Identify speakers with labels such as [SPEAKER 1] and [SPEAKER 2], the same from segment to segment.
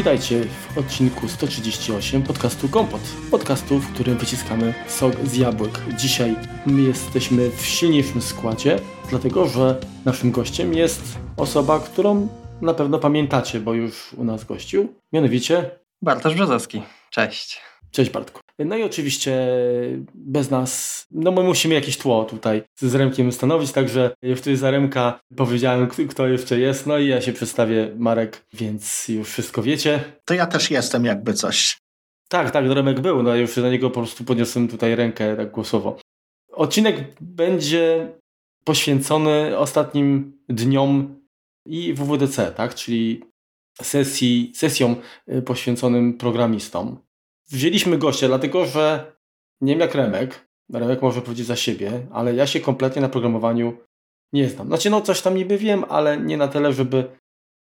[SPEAKER 1] Witajcie w odcinku 138 podcastu Kompot. Podcastu, w którym wyciskamy sok z jabłek. Dzisiaj my jesteśmy w silniejszym składzie, dlatego że naszym gościem jest osoba, którą na pewno pamiętacie, bo już u nas gościł. Mianowicie
[SPEAKER 2] Bartosz Brzozowski. Cześć.
[SPEAKER 1] Cześć Bartku. No i oczywiście bez nas, no my musimy jakieś tło tutaj z Remkiem ustanowić, także jest za Remka, powiedziałem kto jeszcze jest, no i ja się przedstawię Marek, więc już wszystko wiecie.
[SPEAKER 3] To ja też jestem jakby coś.
[SPEAKER 1] Tak, tak, Remek był, no już na niego po prostu podniosłem tutaj rękę tak głosowo. Odcinek będzie poświęcony ostatnim dniom i WWDC, tak, czyli sesji, sesjom y, poświęconym programistom. Wzięliśmy gościa, dlatego że nie wiem jak Remek, Remek może powiedzieć za siebie, ale ja się kompletnie na programowaniu nie znam. Znaczy no coś tam niby wiem, ale nie na tyle, żeby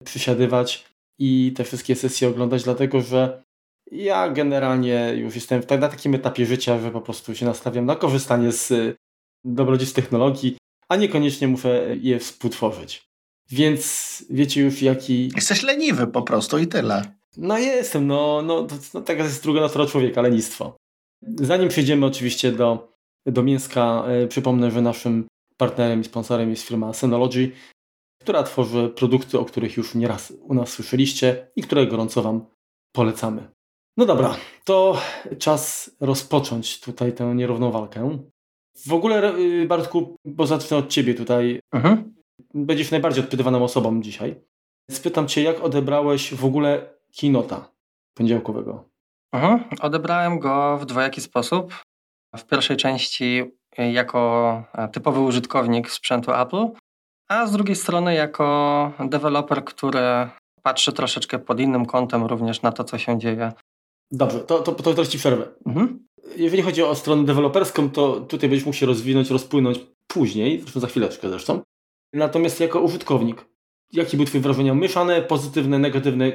[SPEAKER 1] przysiadywać i te wszystkie sesje oglądać, dlatego że ja generalnie już jestem na takim etapie życia, że po prostu się nastawiam na korzystanie z y, dobrodziejstw technologii, a niekoniecznie muszę je współtworzyć. Więc wiecie już jaki...
[SPEAKER 3] Jesteś leniwy po prostu i tyle.
[SPEAKER 1] No jestem, no, no, no taka jest druga natura człowieka, lenistwo. Zanim przejdziemy oczywiście do, do mięska, e, przypomnę, że naszym partnerem i sponsorem jest firma Synology, która tworzy produkty, o których już nieraz u nas słyszeliście i które gorąco Wam polecamy. No dobra, to czas rozpocząć tutaj tę nierówną walkę. W ogóle, y, Bartku, bo zacznę od Ciebie tutaj. Mhm. Będziesz najbardziej odpytywaną osobą dzisiaj. Spytam Cię, jak odebrałeś w ogóle Kinota poniedziałkowego?
[SPEAKER 2] Mhm. Odebrałem go w dwojaki sposób. W pierwszej części jako e, typowy użytkownik sprzętu Apple, a z drugiej strony jako deweloper, który patrzy troszeczkę pod innym kątem również na to, co się dzieje.
[SPEAKER 1] Dobrze, to, to, to teraz Ci przerwę. Mhm. Jeżeli chodzi o stronę deweloperską, to tutaj będziesz mógł się rozwinąć, rozpłynąć później, zresztą za chwileczkę zresztą. Natomiast jako użytkownik, jakie były Twoje wrażenia? Mieszane, pozytywne, negatywne?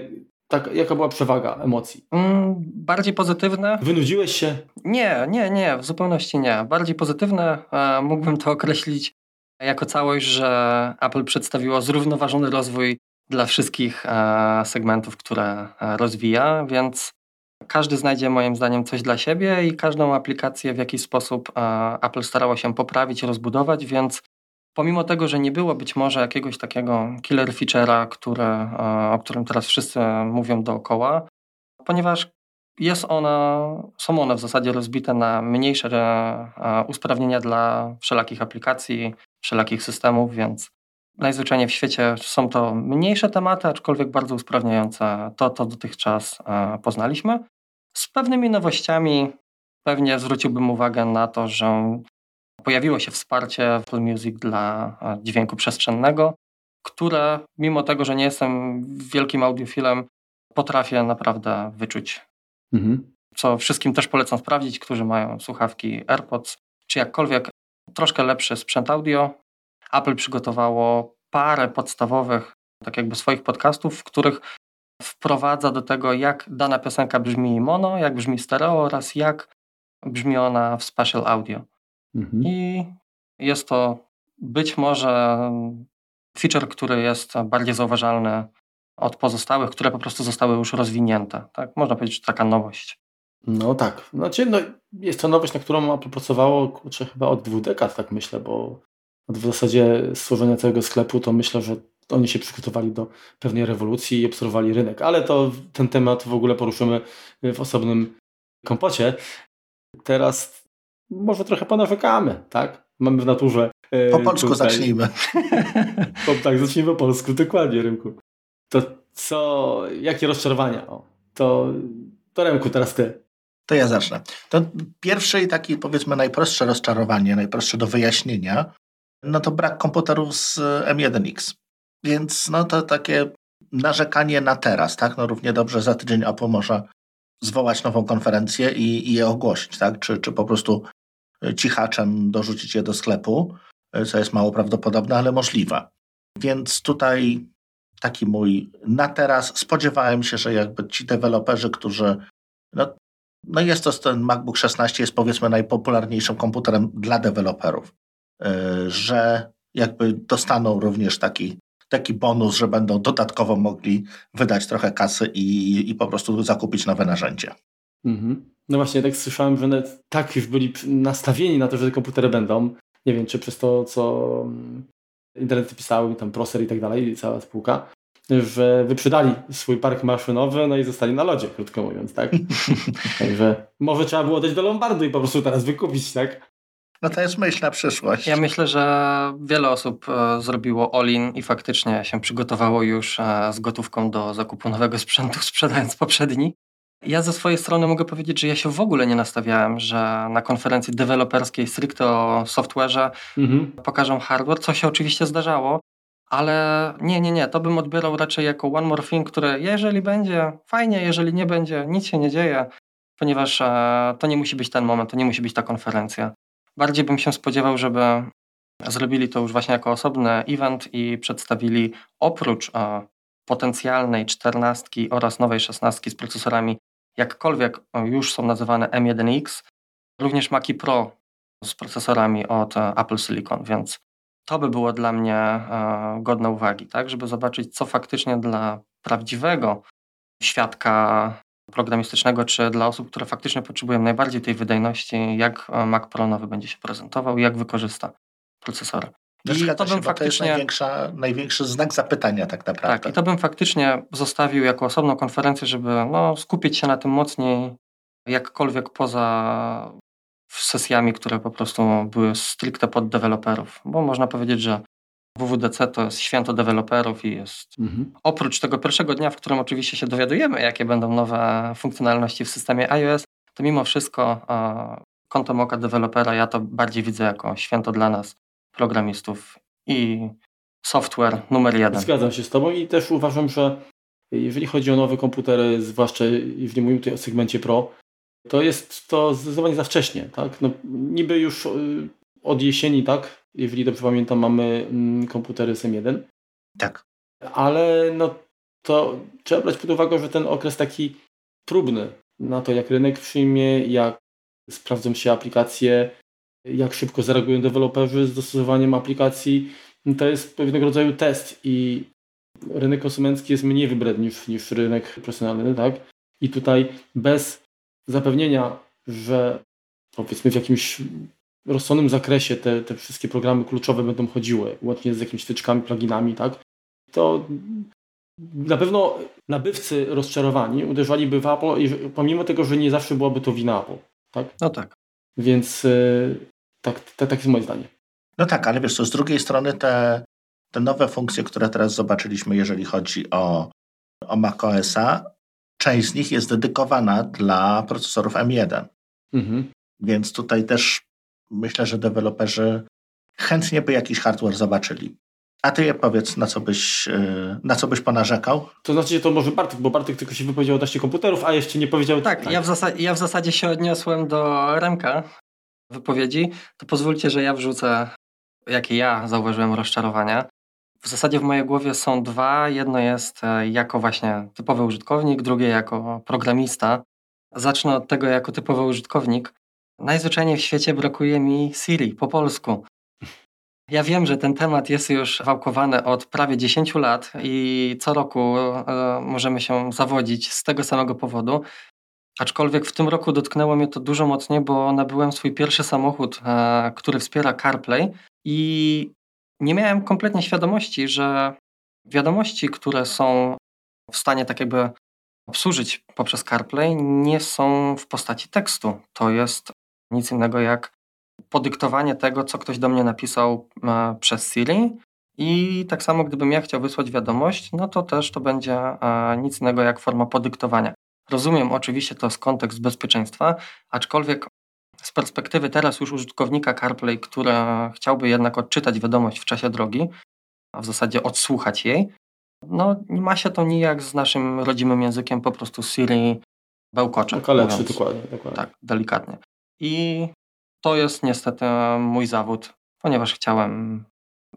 [SPEAKER 1] Tak, jaka była przewaga emocji? Mm,
[SPEAKER 2] bardziej pozytywne.
[SPEAKER 1] Wynudziłeś się?
[SPEAKER 2] Nie, nie, nie, w zupełności nie. Bardziej pozytywne. E, mógłbym to określić jako całość, że Apple przedstawiło zrównoważony rozwój dla wszystkich e, segmentów, które e, rozwija, więc każdy znajdzie moim zdaniem coś dla siebie i każdą aplikację w jakiś sposób Apple starało się poprawić, rozbudować, więc Pomimo tego, że nie było być może jakiegoś takiego killer feature'a, które, e, o którym teraz wszyscy mówią dookoła, ponieważ jest ona, są one w zasadzie rozbite na mniejsze e, usprawnienia dla wszelakich aplikacji, wszelakich systemów, więc najzwyczajniej w świecie są to mniejsze tematy, aczkolwiek bardzo usprawniające to, co dotychczas e, poznaliśmy. Z pewnymi nowościami pewnie zwróciłbym uwagę na to, że Pojawiło się wsparcie Apple Music dla e, dźwięku przestrzennego, które mimo tego, że nie jestem wielkim audiofilem, potrafię naprawdę wyczuć. Mhm. Co wszystkim też polecam sprawdzić, którzy mają słuchawki AirPods, czy jakkolwiek troszkę lepszy sprzęt audio. Apple przygotowało parę podstawowych, tak jakby swoich podcastów, w których wprowadza do tego, jak dana piosenka brzmi mono, jak brzmi stereo oraz jak brzmi ona w spatial audio. Mhm. I jest to być może feature, który jest bardziej zauważalny od pozostałych, które po prostu zostały już rozwinięte. Tak? Można powiedzieć, że taka nowość.
[SPEAKER 1] No tak. Znaczy, no, jest to nowość, na którą Apple pracowało kurczę, chyba od dwóch dekad, tak myślę, bo w zasadzie stworzenia całego sklepu to myślę, że oni się przygotowali do pewnej rewolucji i obserwowali rynek, ale to ten temat w ogóle poruszymy w osobnym kompocie. Teraz może trochę ponarzekamy, tak? Mamy w naturze.
[SPEAKER 3] E, po polsku tutaj. zacznijmy.
[SPEAKER 1] po, tak, zacznijmy po polsku, dokładnie, Rymku. To co, jakie rozczarowania? O, to, to Remku, teraz ty.
[SPEAKER 3] To ja zacznę. To pierwsze i takie powiedzmy najprostsze rozczarowanie, najprostsze do wyjaśnienia, no to brak komputerów z M1X. Więc no to takie narzekanie na teraz, tak? No równie dobrze za tydzień Apple może zwołać nową konferencję i, i je ogłosić, tak? Czy, czy po prostu cichaczem dorzucić je do sklepu, co jest mało prawdopodobne, ale możliwe. Więc tutaj taki mój na teraz spodziewałem się, że jakby ci deweloperzy, którzy no, no jest to ten MacBook 16 jest powiedzmy najpopularniejszym komputerem dla deweloperów, e, że jakby dostaną również taki, taki bonus, że będą dodatkowo mogli wydać trochę kasy i, i po prostu zakupić nowe narzędzie.
[SPEAKER 1] Mhm. No właśnie, tak słyszałem, że nawet tak już byli nastawieni na to, że te komputery będą. Nie wiem, czy przez to, co mm, internety pisały, tam Proser i tak dalej, cała spółka, że wyprzedali swój park maszynowy, no i zostali na lodzie, krótko mówiąc, tak? Także może trzeba było dać do Lombardu i po prostu teraz wykupić, tak?
[SPEAKER 3] No to jest myśl na przyszłość.
[SPEAKER 2] Ja myślę, że wiele osób e, zrobiło all-in i faktycznie się przygotowało już e, z gotówką do zakupu nowego sprzętu, sprzedając poprzedni. Ja ze swojej strony mogę powiedzieć, że ja się w ogóle nie nastawiałem, że na konferencji deweloperskiej stricte o software'ze mhm. pokażą hardware, co się oczywiście zdarzało, ale nie, nie, nie, to bym odbierał raczej jako one more thing, które jeżeli będzie, fajnie, jeżeli nie będzie, nic się nie dzieje, ponieważ e, to nie musi być ten moment, to nie musi być ta konferencja. Bardziej bym się spodziewał, żeby zrobili to już właśnie jako osobny event i przedstawili oprócz e, potencjalnej czternastki oraz nowej szesnastki z procesorami, jakkolwiek już są nazywane M1X, również Maci Pro z procesorami od e, Apple Silicon, więc to by było dla mnie e, godne uwagi, tak, żeby zobaczyć, co faktycznie dla prawdziwego świadka programistycznego, czy dla osób, które faktycznie potrzebują najbardziej tej wydajności, jak e, Mac Pro nowy będzie się prezentował jak wykorzysta procesor.
[SPEAKER 3] I to bym się, faktycznie. To największy znak zapytania, tak naprawdę.
[SPEAKER 2] Tak, i to bym faktycznie zostawił jako osobną konferencję, żeby no, skupić się na tym mocniej, jakkolwiek poza sesjami, które po prostu były stricte pod deweloperów. Bo można powiedzieć, że WWDC to jest święto deweloperów i jest mhm. oprócz tego pierwszego dnia, w którym oczywiście się dowiadujemy, jakie będą nowe funkcjonalności w systemie iOS, to mimo wszystko kątem oka dewelopera ja to bardziej widzę jako święto dla nas, programistów i software numer jeden.
[SPEAKER 1] Zgadzam się z Tobą i też uważam, że jeżeli chodzi o nowe komputery, zwłaszcza w nie mówimy tutaj o segmencie Pro, to jest to zdecydowanie za wcześnie. Tak? No, niby już y, od jesieni, tak? Jeżeli dobrze pamiętam, mamy mm, komputery z M1.
[SPEAKER 3] Tak.
[SPEAKER 1] Ale no to trzeba brać pod uwagę, że ten okres taki próbny na to, jak rynek przyjmie, jak sprawdzą się aplikacje, jak szybko zareagują deweloperzy z dostosowaniem aplikacji, to jest pewnego rodzaju test i rynek konsumencki jest mniej wybredny niż, niż rynek profesjonalny, tak? I tutaj bez zapewnienia, że powiedzmy w jakimś rozsądnym zakresie te, te wszystkie programy kluczowe będą chodziły, łącznie z jakimiś styczkami, pluginami, tak? To na pewno nabywcy rozczarowani uderzaliby w Apple, pomimo tego, że nie zawsze byłaby to wina Apple. Tak?
[SPEAKER 2] No tak.
[SPEAKER 1] Więc e, tak, tak, tak jest moje zdanie.
[SPEAKER 3] No tak, ale wiesz co, z drugiej strony te, te nowe funkcje, które teraz zobaczyliśmy, jeżeli chodzi o, o macOSa, część z nich jest dedykowana dla procesorów M1. Mhm. Więc tutaj też myślę, że deweloperzy chętnie by jakiś hardware zobaczyli. A ty je powiedz, na co byś, e, na co byś ponarzekał?
[SPEAKER 1] To znaczy, to może Bartek, bo Bartek tylko się wypowiedział odnośnie komputerów, a jeszcze nie powiedział...
[SPEAKER 2] Tak, tak. Ja, w zasadzie, ja w zasadzie się odniosłem do Remka wypowiedzi, to pozwólcie, że ja wrzucę, jakie ja zauważyłem rozczarowania. W zasadzie w mojej głowie są dwa. Jedno jest e, jako właśnie typowy użytkownik, drugie jako programista. Zacznę od tego jako typowy użytkownik. Najzwyczajniej w świecie brakuje mi Siri po polsku. Ja wiem, że ten temat jest już wałkowany od prawie 10 lat i co roku e, możemy się zawodzić z tego samego powodu. Aczkolwiek w tym roku dotknęło mnie to dużo mocniej, bo nabyłem swój pierwszy samochód, e, który wspiera CarPlay i nie miałem kompletnie świadomości, że wiadomości, które są w stanie tak jakby obsłużyć poprzez CarPlay, nie są w postaci tekstu. To jest nic innego jak podyktowanie tego, co ktoś do mnie napisał e, przez Siri. I tak samo, gdybym ja chciał wysłać wiadomość, no to też to będzie e, nic innego jak forma podyktowania. Rozumiem oczywiście to z kontekst bezpieczeństwa, aczkolwiek z perspektywy teraz już użytkownika CarPlay, który chciałby jednak odczytać wiadomość w czasie drogi, a w zasadzie odsłuchać jej, no ma się to nijak z naszym rodzimym językiem, po prostu Siri bełkocze.
[SPEAKER 1] Okaleczy, dokładnie, dokładnie.
[SPEAKER 2] Tak, delikatnie. I to jest niestety mój zawód, ponieważ chciałem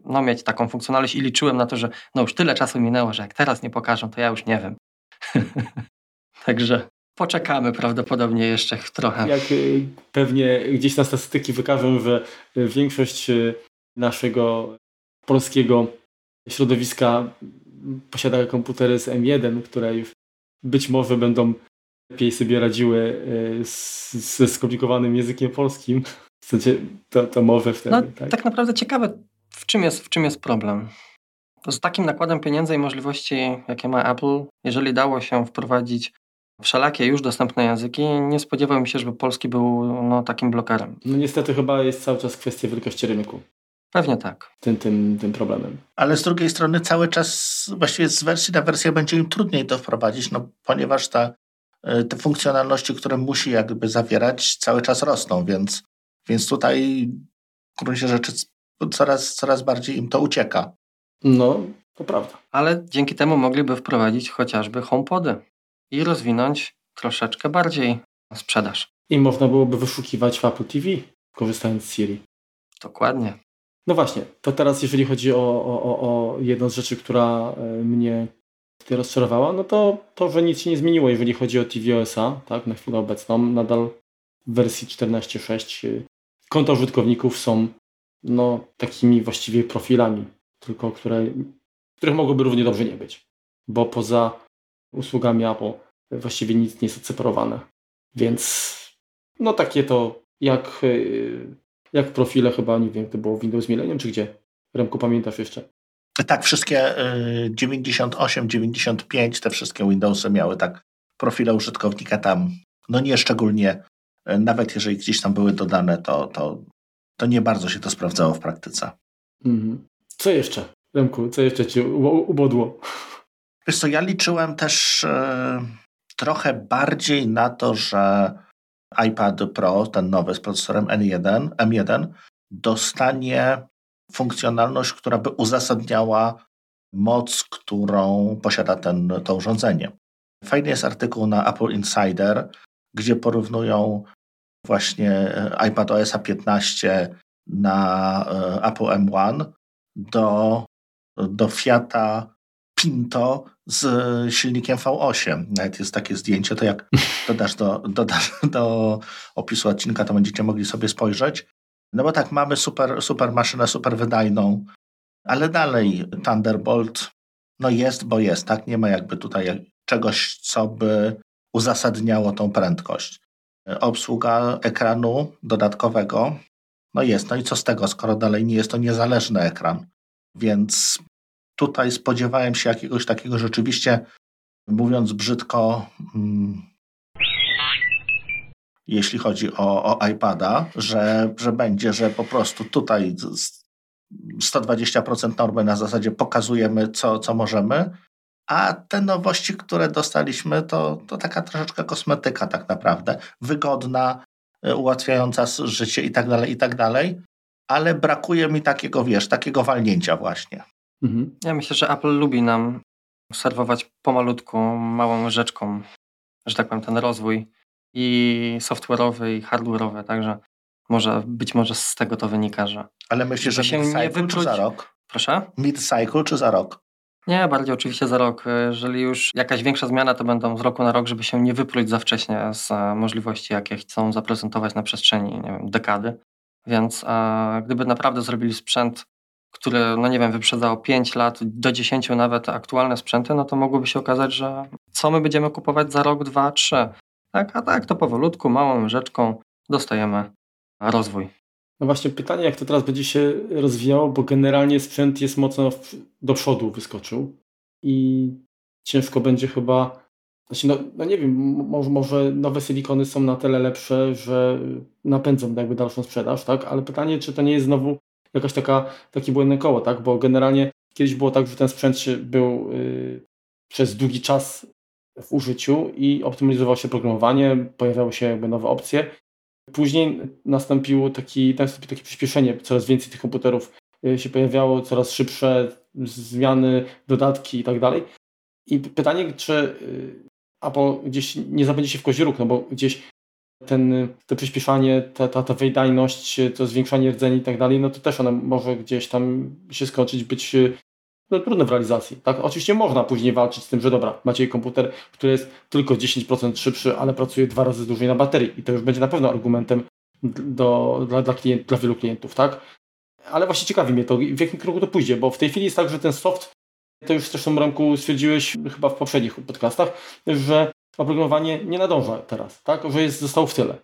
[SPEAKER 2] no, mieć taką funkcjonalność i liczyłem na to, że no już tyle czasu minęło, że jak teraz nie pokażą, to ja już nie wiem. Także poczekamy prawdopodobnie jeszcze trochę.
[SPEAKER 1] Jak y, pewnie gdzieś na statystyki wykażą, że większość y, naszego polskiego środowiska posiada komputery z M1, które już być może będą lepiej sobie radziły e, ze skomplikowanym językiem polskim. W sensie to, to mowę wtedy.
[SPEAKER 2] No, tak? tak naprawdę ciekawe, w czym, jest, w czym jest problem. Z takim nakładem pieniędzy i możliwości, jakie ma Apple, jeżeli dało się wprowadzić wszelakie już dostępne języki, nie spodziewałbym się, żeby polski był no, takim blokerem.
[SPEAKER 1] No niestety chyba jest cały czas kwestia wielkości rynku.
[SPEAKER 2] Pewnie tak.
[SPEAKER 1] Tym, tym, tym problemem.
[SPEAKER 3] Ale z drugiej strony cały czas właściwie z wersji na wersję będzie im trudniej to wprowadzić, no, ponieważ ta, te funkcjonalności, które musi jakby zawierać, cały czas rosną, więc, więc tutaj w gruncie rzeczy coraz, coraz bardziej im to ucieka.
[SPEAKER 1] No, to prawda.
[SPEAKER 2] Ale dzięki temu mogliby wprowadzić chociażby HomePody i rozwinąć troszeczkę bardziej sprzedaż.
[SPEAKER 1] I można byłoby wyszukiwać w Apple TV, korzystając z Siri.
[SPEAKER 2] Dokładnie.
[SPEAKER 1] No właśnie, to teraz jeżeli chodzi o, o, o jedną z rzeczy, która e, mnie tutaj rozczarowała, no to to, że nic się nie zmieniło, jeżeli chodzi o tvOS-a, tak, na chwilę obecną. Nadal w wersji 14.6 e, konta użytkowników są no, takimi właściwie profilami, tylko które, których mogłoby równie dobrze nie być, bo poza usługami Apple właściwie nic nie jest odseparowane. Więc no takie to jak e, jak profile chyba, nie wiem, to było Windows Millennium czy gdzie? Remku, pamiętasz jeszcze?
[SPEAKER 3] Tak, wszystkie 98, y, 95, te wszystkie Windowsy miały tak profile użytkownika tam, no nie szczególnie, y, nawet jeżeli gdzieś tam były dodane, to, to, to nie bardzo się to sprawdzało w praktyce.
[SPEAKER 1] Mhm. Co jeszcze, Remku, co jeszcze Cię ubodło?
[SPEAKER 3] Wiesz co, ja liczyłem też e, trochę bardziej na to, że iPad Pro, ten nowy z procesorem N1, M1, dostanie funkcjonalność, która by uzasadniała moc, którą posiada ten, to urządzenie. Fajny jest artykuł na Apple Insider, gdzie porównują właśnie e, iPad OS 15 na e, Apple M1 do, do Fiata Pinto z silnikiem V8. Nawet jest takie zdjęcie, to jak dodasz do, dodasz do opisu odcinka, to będziecie mogli sobie spojrzeć. No bo tak, mamy super, super maszynę, super wydajną, ale dalej Thunderbolt no jest, bo jest, tak? Nie ma jakby tutaj czegoś, co by uzasadniało tą prędkość. Obsługa ekranu dodatkowego, no jest. No i co z tego, skoro dalej nie jest to niezależny ekran? Więc tutaj spodziewałem się jakiegoś takiego rzeczywiście, mówiąc brzydko, mm, jeśli chodzi o, o iPada, że, że będzie, że po prostu tutaj 120% normy na zasadzie pokazujemy, co, co możemy, a te nowości, które dostaliśmy, to, to taka troszeczkę kosmetyka tak naprawdę. Wygodna, y, ułatwiająca życie i tak dalej, i tak dalej, ale brakuje mi takiego, wiesz, takiego walnięcia właśnie.
[SPEAKER 2] Mhm. Ja myślę, że Apple lubi nam serwować pomalutku, małą rzeczką, że tak powiem, ten rozwój i software'owy, i hardware'owy, także może, być może z tego to wynika, że...
[SPEAKER 3] Ale myślisz, że się nie wypróć... czy za rok?
[SPEAKER 2] Proszę?
[SPEAKER 3] Mid-cycle czy za rok?
[SPEAKER 2] Nie, bardziej oczywiście za rok. Jeżeli już jakaś większa zmiana, to będą z roku na rok, żeby się nie wypróć za wcześnie z e, możliwości, jakie chcą zaprezentować na przestrzeni nie wiem, dekady. Więc a, gdyby naprawdę zrobili sprzęt które, no nie wiem, wyprzedzało 5 lat, do 10 nawet aktualne sprzęty, no to mogłoby się okazać, że co my będziemy kupować za rok, dwa, trzy. Tak, a tak to powolutku, małą rzeczką dostajemy rozwój.
[SPEAKER 1] No właśnie pytanie, jak to teraz będzie się rozwijało, bo generalnie sprzęt jest mocno do przodu wyskoczył i ciężko będzie chyba, znaczy no, no nie wiem, może, może nowe silikony są na tyle lepsze, że napędzą jakby dalszą sprzedaż, tak? Ale pytanie, czy to nie jest znowu jakaś taka, takie błędne koło, tak? Bo generalnie kiedyś było tak, że ten sprzęt był yy, przez długi czas w użyciu i optymalizowało się programowanie, pojawiały się jakby nowe opcje. Później nastąpiło taki, nastąpiło takie przyspieszenie, coraz więcej tych komputerów y, się pojawiało, coraz szybsze zmiany, dodatki i tak dalej. I pytanie, czy y, Apple gdzieś nie zabędzie się w kozi no bo gdzieś ten, to przyspieszanie, ta, ta, ta wydajność, to zwiększanie rdzeni i tak dalej, no to też ona może gdzieś tam się skończyć, być no, trudne w realizacji. Tak? Oczywiście można później walczyć z tym, że dobra, macie komputer, który jest tylko 10% szybszy, ale pracuje dwa razy dłużej na baterii i to już będzie na pewno argumentem do, dla, dla, klient, dla wielu klientów. Tak? ale właśnie ciekawi mnie to, w jakim kierunku to pójdzie, bo w tej chwili jest tak, że ten soft, to już zresztą Remku stwierdziłeś chyba w poprzednich podcastach, że oprogramowanie nie nadąża teraz, tak? że jest, zostało w tyle.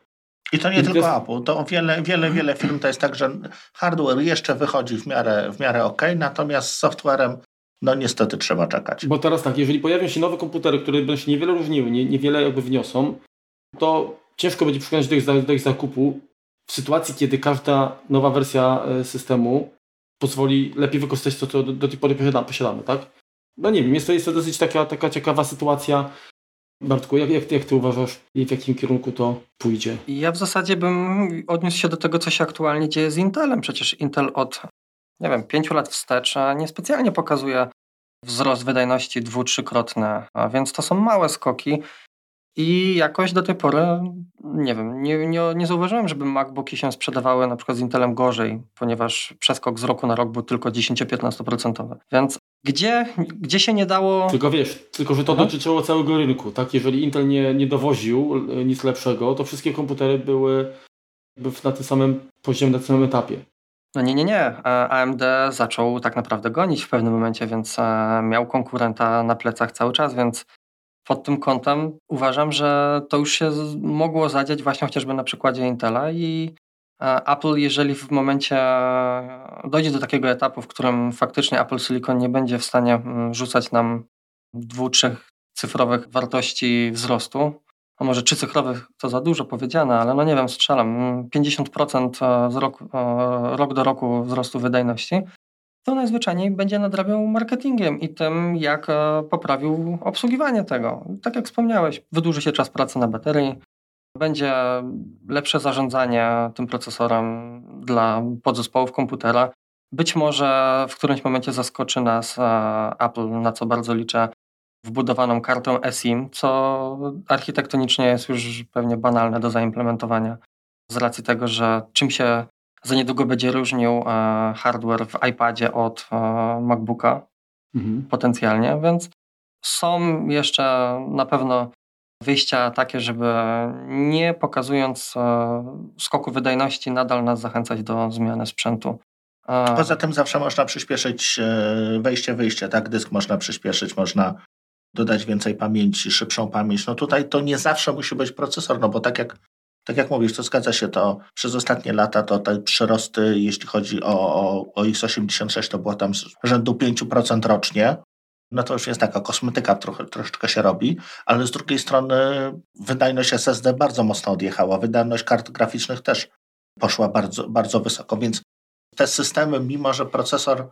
[SPEAKER 3] I to nie I tylko jest... Apple, to wiele, wiele, wiele firm to jest tak, że hardware jeszcze wychodzi w miarę, w miarę ok, natomiast z softwarem no niestety trzeba czekać.
[SPEAKER 1] Bo teraz tak, jeżeli pojawią się nowe komputery, które będą się niewiele różniły, nie, niewiele jakby wniosą, to ciężko będzie przekonać do ich, do ich zakupu w sytuacji, kiedy każda nowa wersja e, systemu pozwoli lepiej wykorzystać to, co do, do tej pory posiadamy, tak? No nie wiem, jest to, jest to dosyć taka, taka ciekawa sytuacja. Bartku, jak, jak, jak ty uważasz i w jakim kierunku to pójdzie?
[SPEAKER 2] Ja w zasadzie bym odniósł się do tego, co się aktualnie dzieje z Intelem. Przecież Intel od, nie wiem, pięciu lat wstecz niespecjalnie pokazuje wzrost wydajności dwu, trzykrotny, a więc to są małe skoki. I jakoś do tej pory, nie wiem, nie, nie, nie zauważyłem, żeby MacBooki się sprzedawały na przykład z Intelem gorzej, ponieważ przeskok z roku na rok był tylko 10-15%. Więc gdzie, gdzie się nie dało...
[SPEAKER 1] Tylko wiesz, tylko że to mhm. dotyczyło całego rynku, tak? Jeżeli Intel nie, nie dowoził e, nic lepszego, to wszystkie komputery były na tym samym poziomie, na tym samym etapie.
[SPEAKER 2] No nie, nie, nie. E, AMD zaczął tak naprawdę gonić w pewnym momencie, więc e, miał konkurenta na plecach cały czas, więc pod tym kątem uważam, że to już się mogło zadziać właśnie chociażby na przykładzie Intela i Apple, jeżeli w momencie dojdzie do takiego etapu, w którym faktycznie Apple Silicon nie będzie w stanie mm, rzucać nam dwu, trzech cyfrowych wartości wzrostu, a może trzycyfrowych to za dużo powiedziane, ale no nie wiem, strzelam, 50% mm, z roku, rok do roku wzrostu wydajności, to najzwyczajniej będzie nadrabiał marketingiem i tym, jak e, poprawił obsługiwanie tego. Tak jak wspomniałeś, wydłuży się czas pracy na baterii, będzie lepsze zarządzanie tym procesorem dla podzespołów komputera. Być może w którymś momencie zaskoczy nas e, Apple, na co bardzo liczę, wbudowaną kartą eSIM, co architektonicznie jest już pewnie banalne do zaimplementowania z racji tego, że czym się za niedługo będzie różnił e, hardware w iPadzie od e, MacBooka mhm. potencjalnie, więc są jeszcze na pewno wyjścia takie, żeby nie pokazując e, skoku wydajności nadal nas zachęcać do zmiany sprzętu.
[SPEAKER 3] Poza tym zawsze można przyspieszyć wejście, wyjście, tak? Dysk można przyspieszyć, można dodać więcej pamięci, szybszą pamięć. No tutaj to nie zawsze musi być procesor, no bo tak jak tak jak mówisz, to zgadza się, to przez ostatnie lata to te przyrosty, jeśli chodzi o, o, o x86, to było tam z rzędu 5% rocznie. No to już jest taka kosmetyka, trochę, troszeczkę się robi, ale z drugiej strony wydajność SSD bardzo mocno odjechała, wydajność kart graficznych też poszła bardzo, bardzo wysoko, więc te systemy, mimo że procesor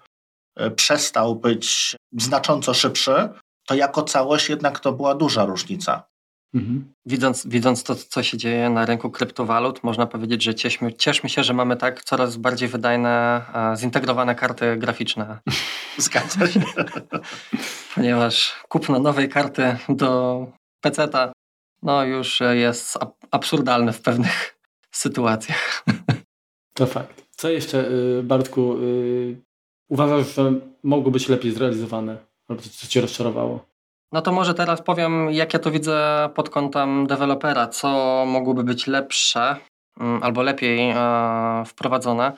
[SPEAKER 3] e, przestał być znacząco szybszy, to jako całość jednak to była duża różnica.
[SPEAKER 2] Mhm. Widząc, widząc to, co się dzieje na rynku kryptowalut, można powiedzieć, że cieszmy, cieszmy się, że mamy tak coraz bardziej wydajne, zintegrowane karty graficzne.
[SPEAKER 3] Zgadza się.
[SPEAKER 2] Ponieważ kupno nowej karty do PC-ta no już jest absurdalne w pewnych sytuacjach.
[SPEAKER 1] To fakt. Co jeszcze, y, Bartku, y, uważasz, że mogło być lepiej zrealizowane? Albo co Cię rozczarowało?
[SPEAKER 2] No to może teraz powiem, jak ja to widzę pod kątem dewelopera, co mogłoby być lepsze mm, albo lepiej e, wprowadzone.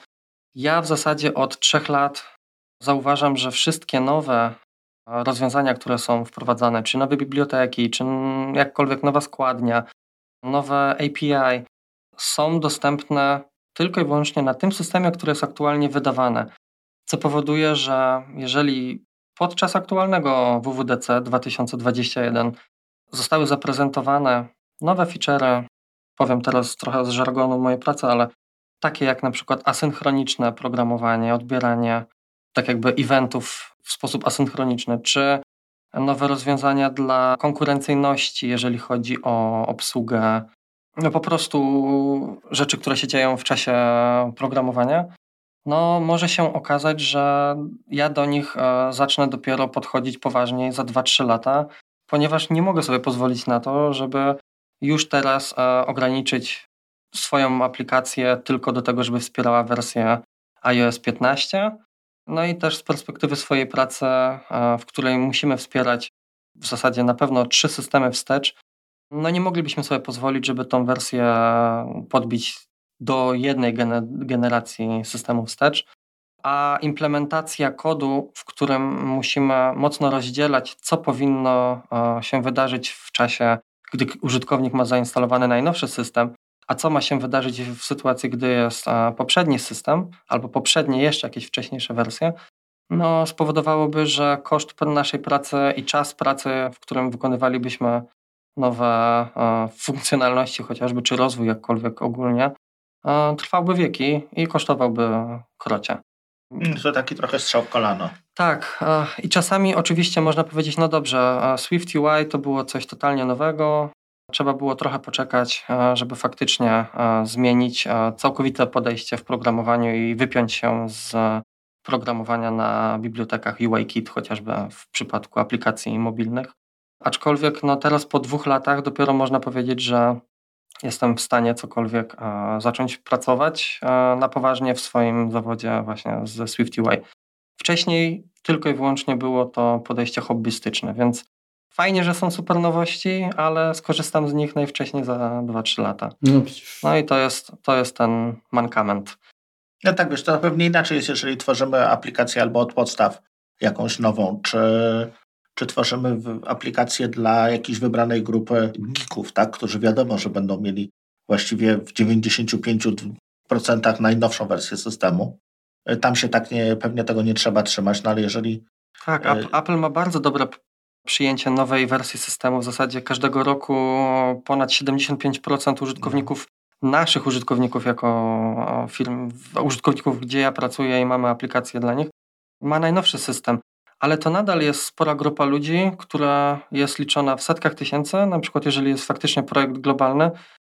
[SPEAKER 2] Ja w zasadzie od trzech lat zauważam, że wszystkie nowe rozwiązania, które są wprowadzane, czy nowe biblioteki, czy jakkolwiek nowa składnia, nowe API, są dostępne tylko i wyłącznie na tym systemie, który jest aktualnie wydawane. Co powoduje, że jeżeli Podczas aktualnego WWDC 2021 zostały zaprezentowane nowe feature, powiem teraz trochę z żargonu mojej pracy, ale takie jak na przykład asynchroniczne programowanie, odbieranie tak jakby eventów w sposób asynchroniczny, czy nowe rozwiązania dla konkurencyjności, jeżeli chodzi o obsługę, no po prostu rzeczy, które się dzieją w czasie programowania no może się okazać, że ja do nich e, zacznę dopiero podchodzić poważniej za 2-3 lata, ponieważ nie mogę sobie pozwolić na to, żeby już teraz e, ograniczyć swoją aplikację tylko do tego, żeby wspierała wersję iOS 15. No i też z perspektywy swojej pracy, e, w której musimy wspierać w zasadzie na pewno trzy systemy wstecz, no nie moglibyśmy sobie pozwolić, żeby tą wersję podbić do jednej generacji systemu wstecz. a implementacja kodu, w którym musimy mocno rozdzielać, co powinno e, się wydarzyć w czasie, gdy użytkownik ma zainstalowany najnowszy system, a co ma się wydarzyć w sytuacji, gdy jest e, poprzedni system albo poprzednie jeszcze jakieś wcześniejsze wersje, no, spowodowałoby, że koszt naszej pracy i czas pracy, w którym wykonywalibyśmy nowe e, funkcjonalności chociażby, czy rozwój jakkolwiek ogólnie, trwałby wieki i kosztowałby krocie.
[SPEAKER 3] Mm, to taki trochę strzał w kolano.
[SPEAKER 2] Tak, i czasami oczywiście można powiedzieć, no dobrze, Swift UI to było coś totalnie nowego, trzeba było trochę poczekać, żeby faktycznie zmienić całkowite podejście w programowaniu i wypiąć się z programowania na bibliotekach UIKit, chociażby w przypadku aplikacji mobilnych. Aczkolwiek no teraz po dwóch latach dopiero można powiedzieć, że jestem w stanie cokolwiek e, zacząć pracować e, na poważnie w swoim zawodzie właśnie ze SwiftUI. Wcześniej tylko i wyłącznie było to podejście hobbystyczne, więc fajnie, że są super nowości, ale skorzystam z nich najwcześniej za 2-3 lata. No, no i to jest, to jest ten mankament.
[SPEAKER 3] No tak, wiesz, to pewnie inaczej jest, jeżeli tworzymy aplikację albo od podstaw jakąś nową, czy czy tworzymy aplikację dla jakiejś wybranej grupy geeków, tak, którzy wiadomo, że będą mieli właściwie w 95% najnowszą wersję systemu. E, tam się tak nie, pewnie tego nie trzeba trzymać, no ale jeżeli...
[SPEAKER 2] Tak, e, Apple ma bardzo dobre przyjęcie nowej wersji systemu. W zasadzie każdego roku ponad 75% użytkowników, naszych użytkowników jako firm, użytkowników, gdzie ja pracuję i mamy aplikacje dla nich, ma najnowszy system ale to nadal jest spora grupa ludzi, która jest liczona w setkach tysięcy, na przykład jeżeli jest faktycznie projekt globalny,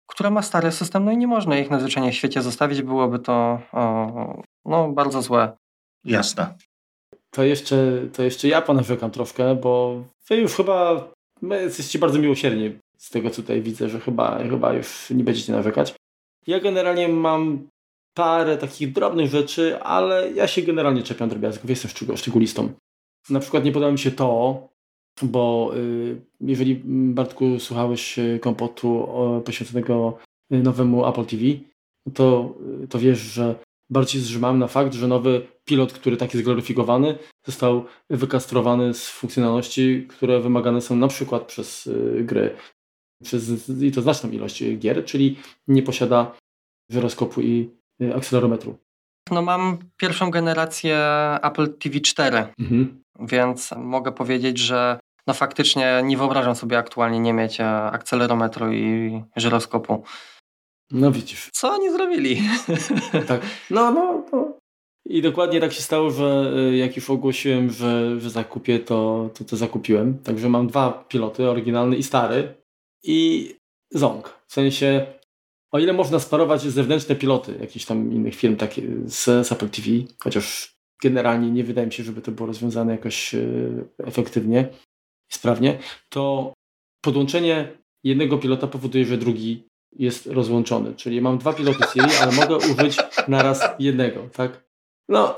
[SPEAKER 2] która ma stary system, no i nie można ich najzwyczajniej w świecie zostawić, byłoby to o, no, bardzo złe.
[SPEAKER 3] Jasne.
[SPEAKER 1] To jeszcze, to jeszcze ja ponarzekam troszkę, bo wy już chyba jesteście bardzo miłosierni z tego, co tutaj widzę, że chyba, chyba już nie będziecie narzekać. Ja generalnie mam parę takich drobnych rzeczy, ale ja się generalnie czepiam drobiazgów, jestem szczególistą. Na przykład nie podoba mi się to, bo y, jeżeli mm, Bartku słuchałeś y, kompotu poświęconego y, nowemu Apple TV, to, to wiesz, że bardziej zrzymałem na fakt, że nowy pilot, który tak jest gloryfikowany, został wykastrowany z funkcjonalności, które wymagane są na przykład przez gry. Przez, I to znaczną ilość gier, czyli nie posiada żyroskopu i akcelerometru.
[SPEAKER 2] No mam pierwszą generację Apple TV 4, mhm. Więc mogę powiedzieć, że no faktycznie nie wyobrażam sobie aktualnie nie mieć e, akcelerometru i żyroskopu.
[SPEAKER 1] No widzisz.
[SPEAKER 2] Co oni zrobili?
[SPEAKER 1] Tak, no, no, no. I dokładnie tak się stało, że e, jak już ogłosiłem, że, że zakupię, to, to to zakupiłem. Także mam dwa piloty, oryginalny i stary. I Zong. W sensie o ile można sparować zewnętrzne piloty jakichś tam innych firm takie z, z Apple TV, chociaż generalnie nie wydaje mi się, żeby to było rozwiązane jakoś e, efektywnie i sprawnie, to podłączenie jednego pilota powoduje, że drugi jest rozłączony. Czyli mam dwa piloty Siri, ale mogę użyć naraz jednego, tak? No.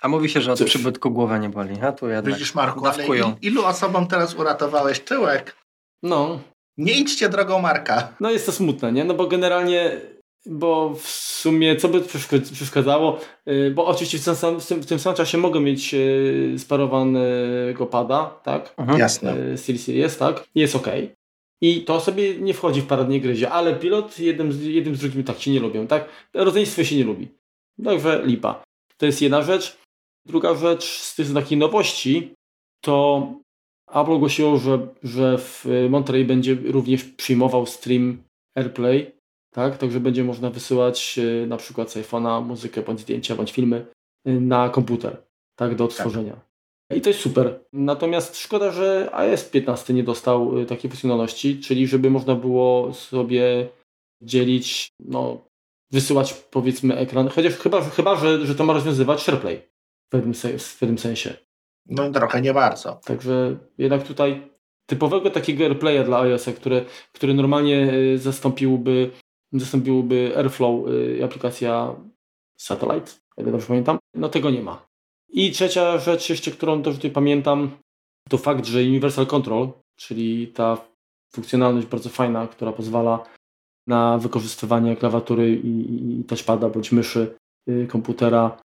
[SPEAKER 2] A mówi się, że od Cóż. przybytku głowa nie boli, a tu jednak
[SPEAKER 3] Widzisz Marku, ale ilu osobom teraz uratowałeś tyłek?
[SPEAKER 1] No,
[SPEAKER 3] nie idźcie drogą Marka.
[SPEAKER 1] No jest to smutne, nie? No bo generalnie, bo w sumie co by przeszkadzało, y, bo oczywiście w tym, samym, w tym samym czasie mogę mieć y, sparowanego pada, tak?
[SPEAKER 3] Mhm. Jasne.
[SPEAKER 1] SteelSeries, tak? Jest ok. I to sobie nie wchodzi w paradnie gryzie, ale pilot jednym z, jednym z drugim tak się nie lubią, tak? Rodzeństwo się nie lubi. Także lipa. To jest jedna rzecz. Druga rzecz z tych takich nowości, to Apple ogłosiło, że, że w Monterey będzie również przyjmował stream AirPlay, tak? Także będzie można wysyłać e, na przykład z iPhone'a muzykę, bądź zdjęcia, bądź filmy e, na komputer, tak? Do odtworzenia. Tak. I to jest super. Natomiast szkoda, że iOS 15 nie dostał e, takiej funkcjonalności, czyli żeby można było sobie dzielić, no, wysyłać powiedzmy ekran, chociaż chyba, chyba że, że to ma rozwiązywać SharePlay w pewnym, w pewnym sensie.
[SPEAKER 3] No trochę nie bardzo.
[SPEAKER 1] Także jednak tutaj typowego takiego AirPlaya dla iOS-a, który, który normalnie zastąpiłby, zastąpiłby Airflow, y, aplikacja Satellite, jak dobrze pamiętam, no tego nie ma. I trzecia rzecz jeszcze, którą też tutaj pamiętam, to fakt, że Universal Control, czyli ta funkcjonalność bardzo fajna, która pozwala na wykorzystywanie klawiatury i, i touchpada bądź myszy y, komputera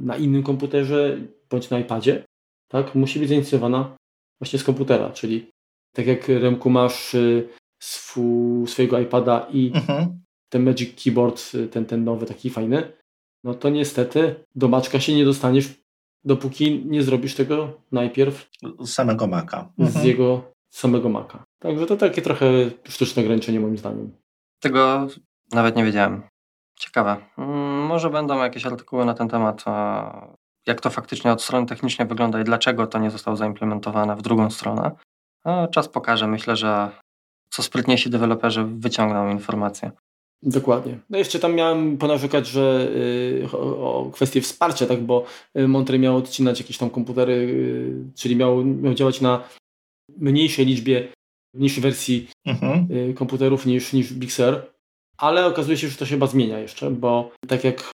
[SPEAKER 1] na innym komputerze bądź na iPadzie, tak, musi być zainicjowana właśnie z komputera, czyli tak jak Remku masz swój, swojego iPada i mhm. ten Magic Keyboard, ten, ten nowy, taki fajny, no to niestety do Maczka się nie dostaniesz, dopóki nie zrobisz tego najpierw
[SPEAKER 3] z samego Maca.
[SPEAKER 1] Z mhm. jego samego Maca. Także to takie trochę sztuczne ograniczenie moim zdaniem.
[SPEAKER 2] Tego nawet nie wiedziałem. Ciekawe. Mm, może będą jakieś artykuły na ten temat, jak to faktycznie od strony technicznej wygląda i dlaczego to nie zostało zaimplementowane w drugą stronę. czas pokaże. Myślę, że co sprytniejsi deweloperzy wyciągną informacje.
[SPEAKER 1] Dokładnie. No jeszcze tam miałem ponarzekać, że yy, o, o kwestię wsparcia, tak, bo y, Monterey miał odcinać jakieś tam komputery, yy, czyli miał, miał działać na mniejszej liczbie, mniejszej wersji mhm. yy, komputerów niż, niż Big Sur, ale okazuje się, że to się chyba zmienia jeszcze, bo tak jak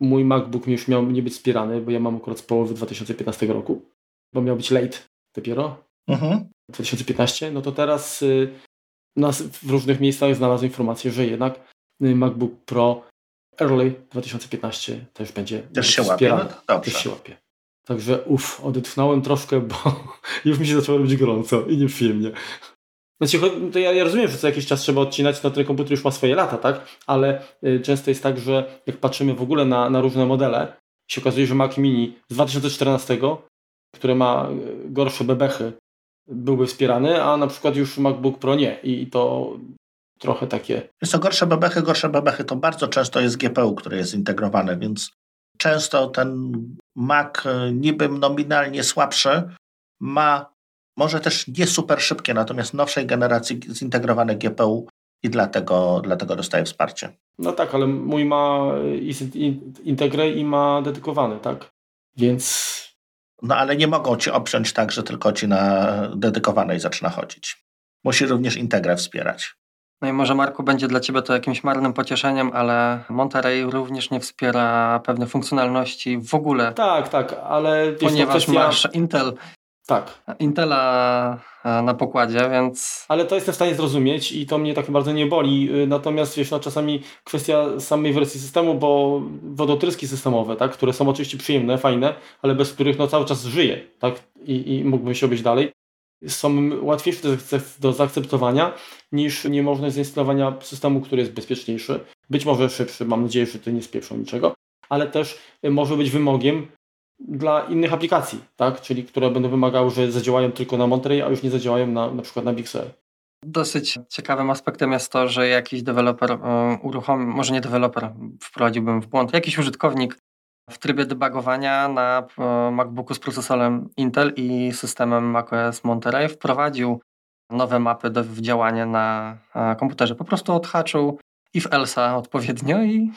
[SPEAKER 1] mój MacBook już miał nie być wspierany, bo ja mam akurat z połowy 2015 roku, bo miał być late dopiero, mhm. 2015, no to teraz y, nas w różnych miejscach znalazłem informację, że jednak y, MacBook Pro Early 2015 też będzie
[SPEAKER 3] też się wspierany. łapie.
[SPEAKER 1] No też się łapie. Także uff, odetchnąłem troszkę, bo już mi się zaczęło robić gorąco i nieprzyjemnie. Znaczy, to ja, ja, rozumiem, że co jakiś czas trzeba odcinać, no ten komputer już ma swoje lata, tak? Ale y, często jest tak, że jak patrzymy w ogóle na, na różne modele, się okazuje, że Mac Mini z 2014, które ma y, gorsze bebechy byłby wspierany, a na przykład już MacBook Pro nie. I to trochę takie.
[SPEAKER 3] Jest to gorsze bebechy, gorsze bebechy to bardzo często jest GPU, który jest zintegrowany, więc często ten Mac e, niby nominalnie słabszy ma może też nie super szybkie, natomiast nowszej generacji zintegrowane GPU i dlatego, dlatego dostaje wsparcie.
[SPEAKER 1] No tak, ale mój ma Integrę i ma dedykowany, tak? Więc
[SPEAKER 3] no ale nie mogą ci obciąć tak, że tylko ci na dedykowanej zaczyna chodzić. Musi również Integrę wspierać.
[SPEAKER 2] No i może Marku będzie dla Ciebie to jakimś marnym pocieszeniem, ale Monterey również nie wspiera pewnych funkcjonalności w ogóle.
[SPEAKER 1] Tak, tak, ale
[SPEAKER 2] ponieważ kwestia... masz Intel
[SPEAKER 1] tak.
[SPEAKER 2] Intela e, na pokładzie, więc...
[SPEAKER 1] Ale to jestem w stanie zrozumieć i to mnie tak bardzo nie boli. Y, natomiast wiesz, no, czasami kwestia samej wersji systemu, bo wodotryski systemowe, tak, które są oczywiście przyjemne, fajne, ale bez których no, cały czas żyje tak, i, i mógłbym się obejść dalej, są łatwiejsze do, do zaakceptowania niż niemożność zainstalowania systemu, który jest bezpieczniejszy. Być może szybszy, mam nadzieję, że to nie spieprzą niczego, ale też może być wymogiem dla innych aplikacji, tak? czyli które będą wymagały, że zadziałają tylko na Monterey, a już nie zadziałają na, na przykład na Sur.
[SPEAKER 2] Dosyć ciekawym aspektem jest to, że jakiś deweloper um, uruchomił, może nie deweloper, wprowadziłbym w błąd, jakiś użytkownik w trybie debugowania na um, MacBooku z procesorem Intel i systemem macOS Monterey wprowadził nowe mapy do działania na um, komputerze. Po prostu odhaczył if elsa odpowiednio i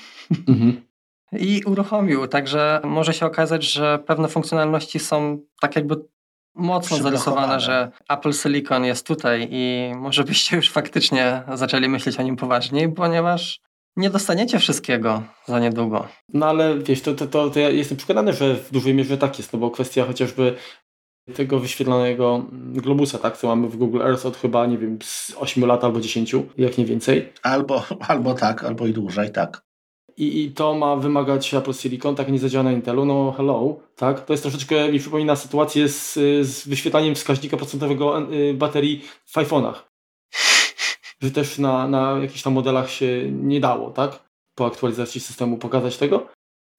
[SPEAKER 2] mhm i uruchomił. Także może się okazać, że pewne funkcjonalności są tak jakby mocno zarysowane, że Apple Silicon jest tutaj i może byście już faktycznie zaczęli myśleć o nim poważniej, ponieważ nie dostaniecie wszystkiego za niedługo.
[SPEAKER 1] No ale wiesz, to, to, to, to ja jestem przekonany, że w dużej mierze tak jest, no bo kwestia chociażby tego wyświetlonego globusa, tak, co mamy w Google Earth od chyba, nie wiem, z 8 lat albo 10, jak nie więcej.
[SPEAKER 3] Albo, albo tak, albo i dłużej, tak
[SPEAKER 1] i, i to ma wymagać Apple Silicon, tak nie zadziała na Intelu, no hello, tak? To jest troszeczkę, mi przypomina sytuację z, z wyświetlaniem wskaźnika procentowego y, baterii w iPhone'ach. Że też na, na jakichś tam modelach się nie dało, tak? Po aktualizacji systemu pokazać tego.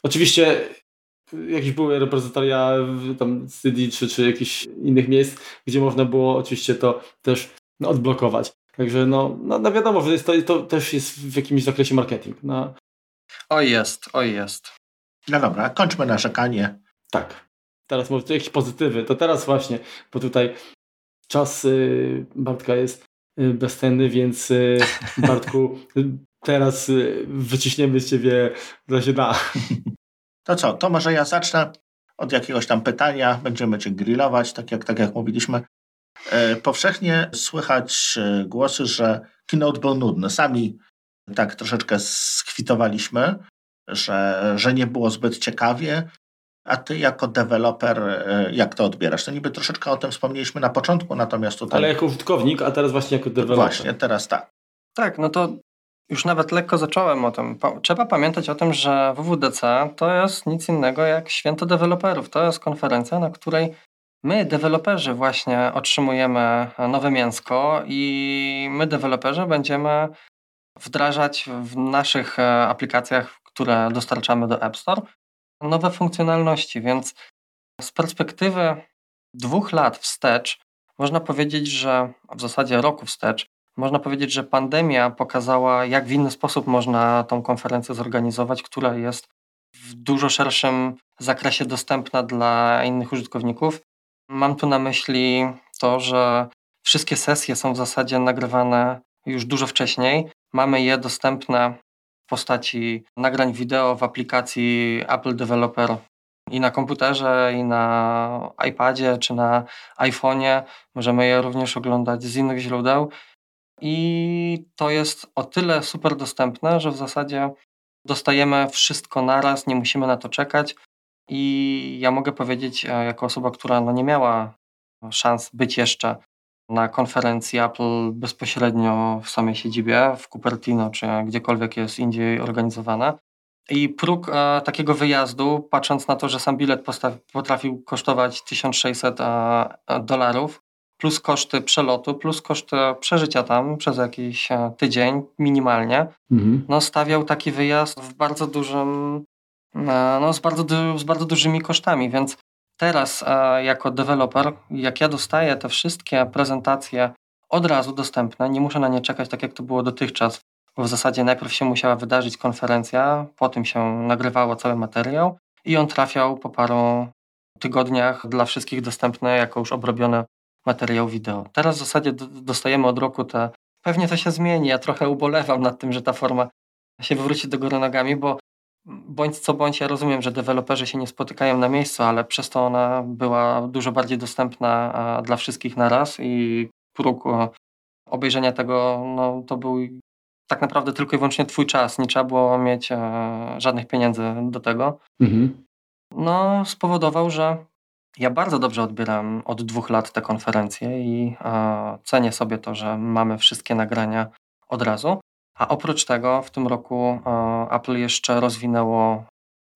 [SPEAKER 1] Oczywiście jakieś były reprezentaria tam CD czy, czy jakichś innych miejsc, gdzie można było oczywiście to też no, odblokować. Także no, no, no wiadomo, że jest to, to też jest w jakimś zakresie marketing. No,
[SPEAKER 2] Oj jest, oj jest.
[SPEAKER 3] No dobra, kończmy narzekanie.
[SPEAKER 1] Tak. Teraz może jakieś pozytywy. To teraz właśnie, bo tutaj czas y, Bartka jest y, bezcenny, więc y, Bartku, teraz y, wyciśniemy z ciebie, co się da.
[SPEAKER 3] To co, to może ja zacznę od jakiegoś tam pytania. Będziemy cię grillować, tak jak, tak jak mówiliśmy. E, powszechnie słychać e, głosy, że keynote był nudny. Sami tak troszeczkę skwitowaliśmy, że, że nie było zbyt ciekawie. A ty jako deweloper, e, jak to odbierasz? To niby troszeczkę o tym wspomnieliśmy na początku, natomiast tutaj...
[SPEAKER 1] Ale jako użytkownik, a teraz właśnie jako deweloper.
[SPEAKER 3] Właśnie, teraz tak.
[SPEAKER 2] Tak, no to już nawet lekko zacząłem o tym. Trzeba pamiętać o tym, że WWDC to jest nic innego jak święto deweloperów. To jest konferencja, na której my, deweloperzy, właśnie otrzymujemy nowe mięsko i my, deweloperzy, będziemy wdrażać w naszych e, aplikacjach, które dostarczamy do App Store, nowe funkcjonalności. Więc z perspektywy dwóch lat wstecz, można powiedzieć, że w zasadzie roku wstecz, można powiedzieć, że pandemia pokazała, jak w inny sposób można tą konferencję zorganizować, która jest w dużo szerszym zakresie dostępna dla innych użytkowników. Mam tu na myśli to, że wszystkie sesje są w zasadzie nagrywane już dużo wcześniej. Mamy je dostępne w postaci nagrań wideo w aplikacji Apple Developer i na komputerze, i na iPadzie, czy na iPhone'ie. Możemy je również oglądać z innych źródeł. I to jest o tyle super dostępne, że w zasadzie dostajemy wszystko naraz, nie musimy na to czekać. I ja mogę powiedzieć, e, jako osoba, która no nie miała szans być jeszcze na konferencji Apple bezpośrednio w samej siedzibie, w Cupertino, czy gdziekolwiek jest indziej organizowana. I próg e, takiego wyjazdu, patrząc na to, że sam bilet potrafił kosztować 1600 e, dolarów, plus koszty przelotu, plus koszty przeżycia tam przez jakiś e, tydzień minimalnie, mhm. no stawiał taki wyjazd w bardzo dużym, e, no z bardzo, z bardzo dużymi kosztami, więc teraz e, jako deweloper, jak ja dostaję te wszystkie prezentacje od razu dostępne, nie muszę na nie czekać tak jak to było dotychczas, bo w zasadzie najpierw się musiała wydarzyć konferencja, po tym się nagrywało cały materiał i on trafiał po paru tygodniach dla wszystkich dostępny jako już obrobione materiał wideo. Teraz w zasadzie dostajemy od roku te, pewnie to się zmieni, ja trochę ubolewam nad tym, że ta forma się wywróci do góry nogami, bo bądź co bądź ja rozumiem, że deweloperzy się nie spotykają na miejscu, ale przez to ona była dużo bardziej dostępna dla wszystkich naraz i próg obejrzenia tego, no to był tak naprawdę tylko i wyłącznie twój czas, nie trzeba było mieć e, żadnych pieniędzy do tego. Mhm. No spowodował, że ja bardzo dobrze odbieram od dwóch lat te konferencje i e, cenię sobie to, że mamy wszystkie nagrania od razu. A oprócz tego w tym roku e, Apple jeszcze rozwinęło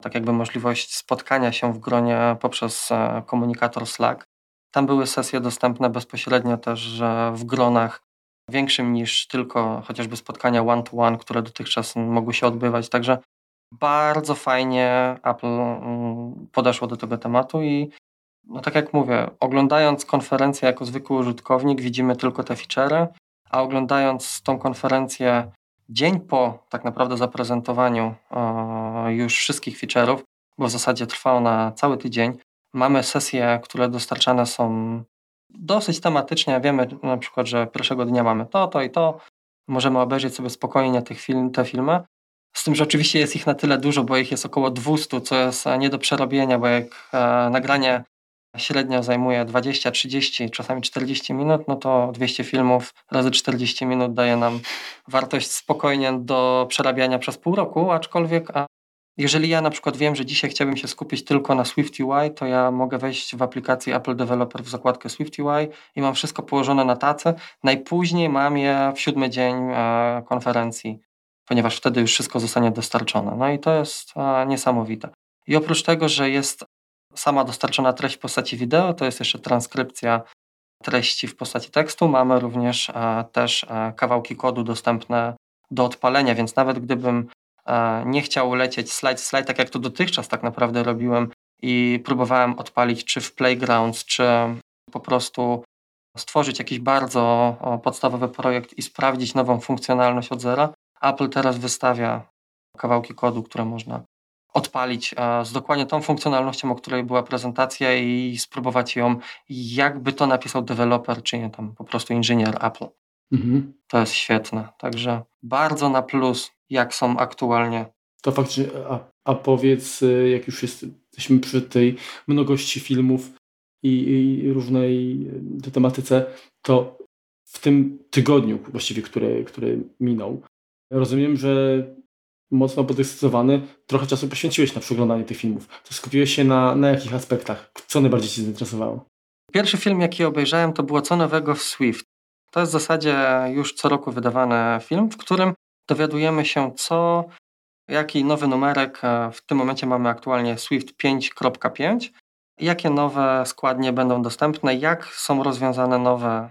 [SPEAKER 2] tak jakby możliwość spotkania się w gronie poprzez e, komunikator Slack. Tam były sesje dostępne bezpośrednio też w gronach większym niż tylko chociażby spotkania one-to-one, które dotychczas mogły się odbywać. Także bardzo fajnie Apple mm, podeszło do tego tematu i no tak jak mówię, oglądając konferencję jako zwykły użytkownik widzimy tylko te feature'y, a oglądając tą konferencję dzień po tak naprawdę zaprezentowaniu e, już wszystkich feature'ów, bo w zasadzie trwa ona cały tydzień, mamy sesje, które dostarczane są dosyć tematycznie. Wiemy na przykład, że pierwszego dnia mamy to, to i to. Możemy obejrzeć sobie spokojnie film, te filmy. Z tym, że oczywiście jest ich na tyle dużo, bo ich jest około 200, co jest nie do przerobienia, bo jak e, nagranie średnio zajmuje 20, 30, czasami 40 minut, no to 200 filmów razy 40 minut daje nam wartość spokojnie do przerabiania przez pół roku, aczkolwiek jeżeli ja na przykład wiem, że dzisiaj chciałbym się skupić tylko na Swift UI, to ja mogę wejść w aplikację Apple Developer w zakładkę Swift UI i mam wszystko położone na tacy. Najpóźniej mam je w siódmy dzień e, konferencji, ponieważ wtedy już wszystko zostanie dostarczone. No i to jest e, niesamowite. I oprócz tego, że jest sama dostarczona treść w postaci wideo, to jest jeszcze transkrypcja treści w postaci tekstu. Mamy również e, też e, kawałki kodu dostępne do odpalenia, więc nawet gdybym e, nie chciał lecieć slajd slajd, tak jak to dotychczas tak naprawdę robiłem i próbowałem odpalić czy w Playgrounds, czy po prostu stworzyć jakiś bardzo podstawowy projekt i sprawdzić nową funkcjonalność od zera, Apple teraz wystawia kawałki kodu, które można odpalić z dokładnie tą funkcjonalnością, o której była prezentacja i spróbować ją, jakby to napisał deweloper, czy nie tam po prostu inżynier Apple. Mhm. To jest świetne. Także bardzo na plus, jak są aktualnie.
[SPEAKER 1] To faktycznie, a, a powiedz, y, jak już jest, jesteśmy przy tej mnogości filmów i, i różnej y, tematyce, to w tym tygodniu właściwie, który, który minął, rozumiem, że mocno podekscytowany, trochę czasu poświęciłeś na przeglądanie tych filmów. To skupiłeś się na, na jakich aspektach? Co najbardziej Cię zainteresowało?
[SPEAKER 2] Pierwszy film, jaki obejrzałem, to było Co nowego w Swift. To jest w zasadzie już co roku wydawany film, w którym dowiadujemy się, co, jaki nowy numerek, w tym momencie mamy aktualnie Swift 5.5, jakie nowe składnie będą dostępne, jak są rozwiązane nowe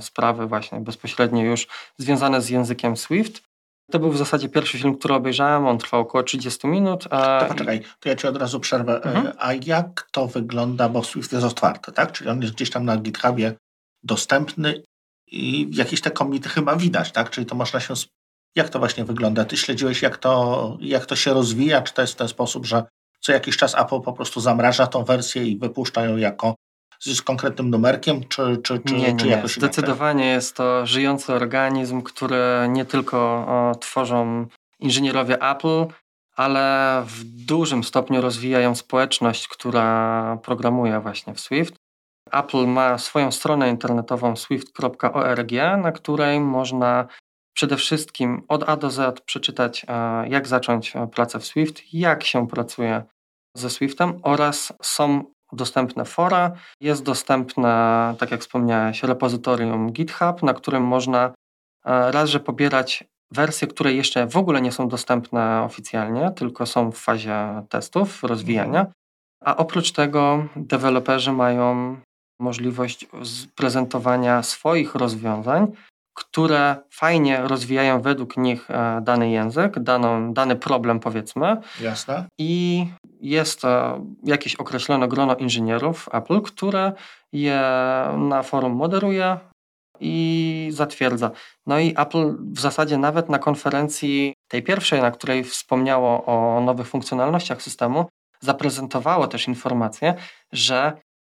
[SPEAKER 2] sprawy właśnie bezpośrednio już związane z językiem Swift. To był w zasadzie pierwszy film, który obejrzałem, on trwał około 30 minut.
[SPEAKER 3] To poczekaj, to ja Ci od razu przerwę. E, mhm. A jak to wygląda, bo Swift jest otwarty, tak? Czyli on jest gdzieś tam na GitHubie dostępny i jakieś te komity chyba widać, tak? Czyli to można się... Jak to właśnie wygląda? Ty śledziłeś, jak to, jak to się rozwija? Czy to jest w ten sposób, że co jakiś czas Apple po prostu zamraża tą wersję i wypuszcza ją jako z konkretnym numerkiem, czy, czy, czy,
[SPEAKER 2] nie, nie,
[SPEAKER 3] czy jakoś
[SPEAKER 2] nie. Zdecydowanie inaczej? jest to żyjący organizm, który nie tylko o, tworzą inżynierowie Apple, ale w dużym stopniu rozwijają społeczność, która programuje właśnie w Swift. Apple ma swoją stronę internetową swift.org, na której można przede wszystkim od A do Z przeczytać, jak zacząć pracę w Swift, jak się pracuje ze Swiftem oraz są dostępne fora, jest dostępne, tak jak wspomniałeś, repozytorium GitHub, na którym można raz, że pobierać wersje, które jeszcze w ogóle nie są dostępne oficjalnie, tylko są w fazie testów, rozwijania, a oprócz tego deweloperzy mają możliwość prezentowania swoich rozwiązań, które fajnie rozwijają według nich e, dany język, daną, dany problem powiedzmy.
[SPEAKER 3] Jasne.
[SPEAKER 2] I jest jakieś określone grono inżynierów Apple, które je na forum moderuje i zatwierdza. No i Apple w zasadzie nawet na konferencji tej pierwszej, na której wspomniało o nowych funkcjonalnościach systemu, zaprezentowało też informację, że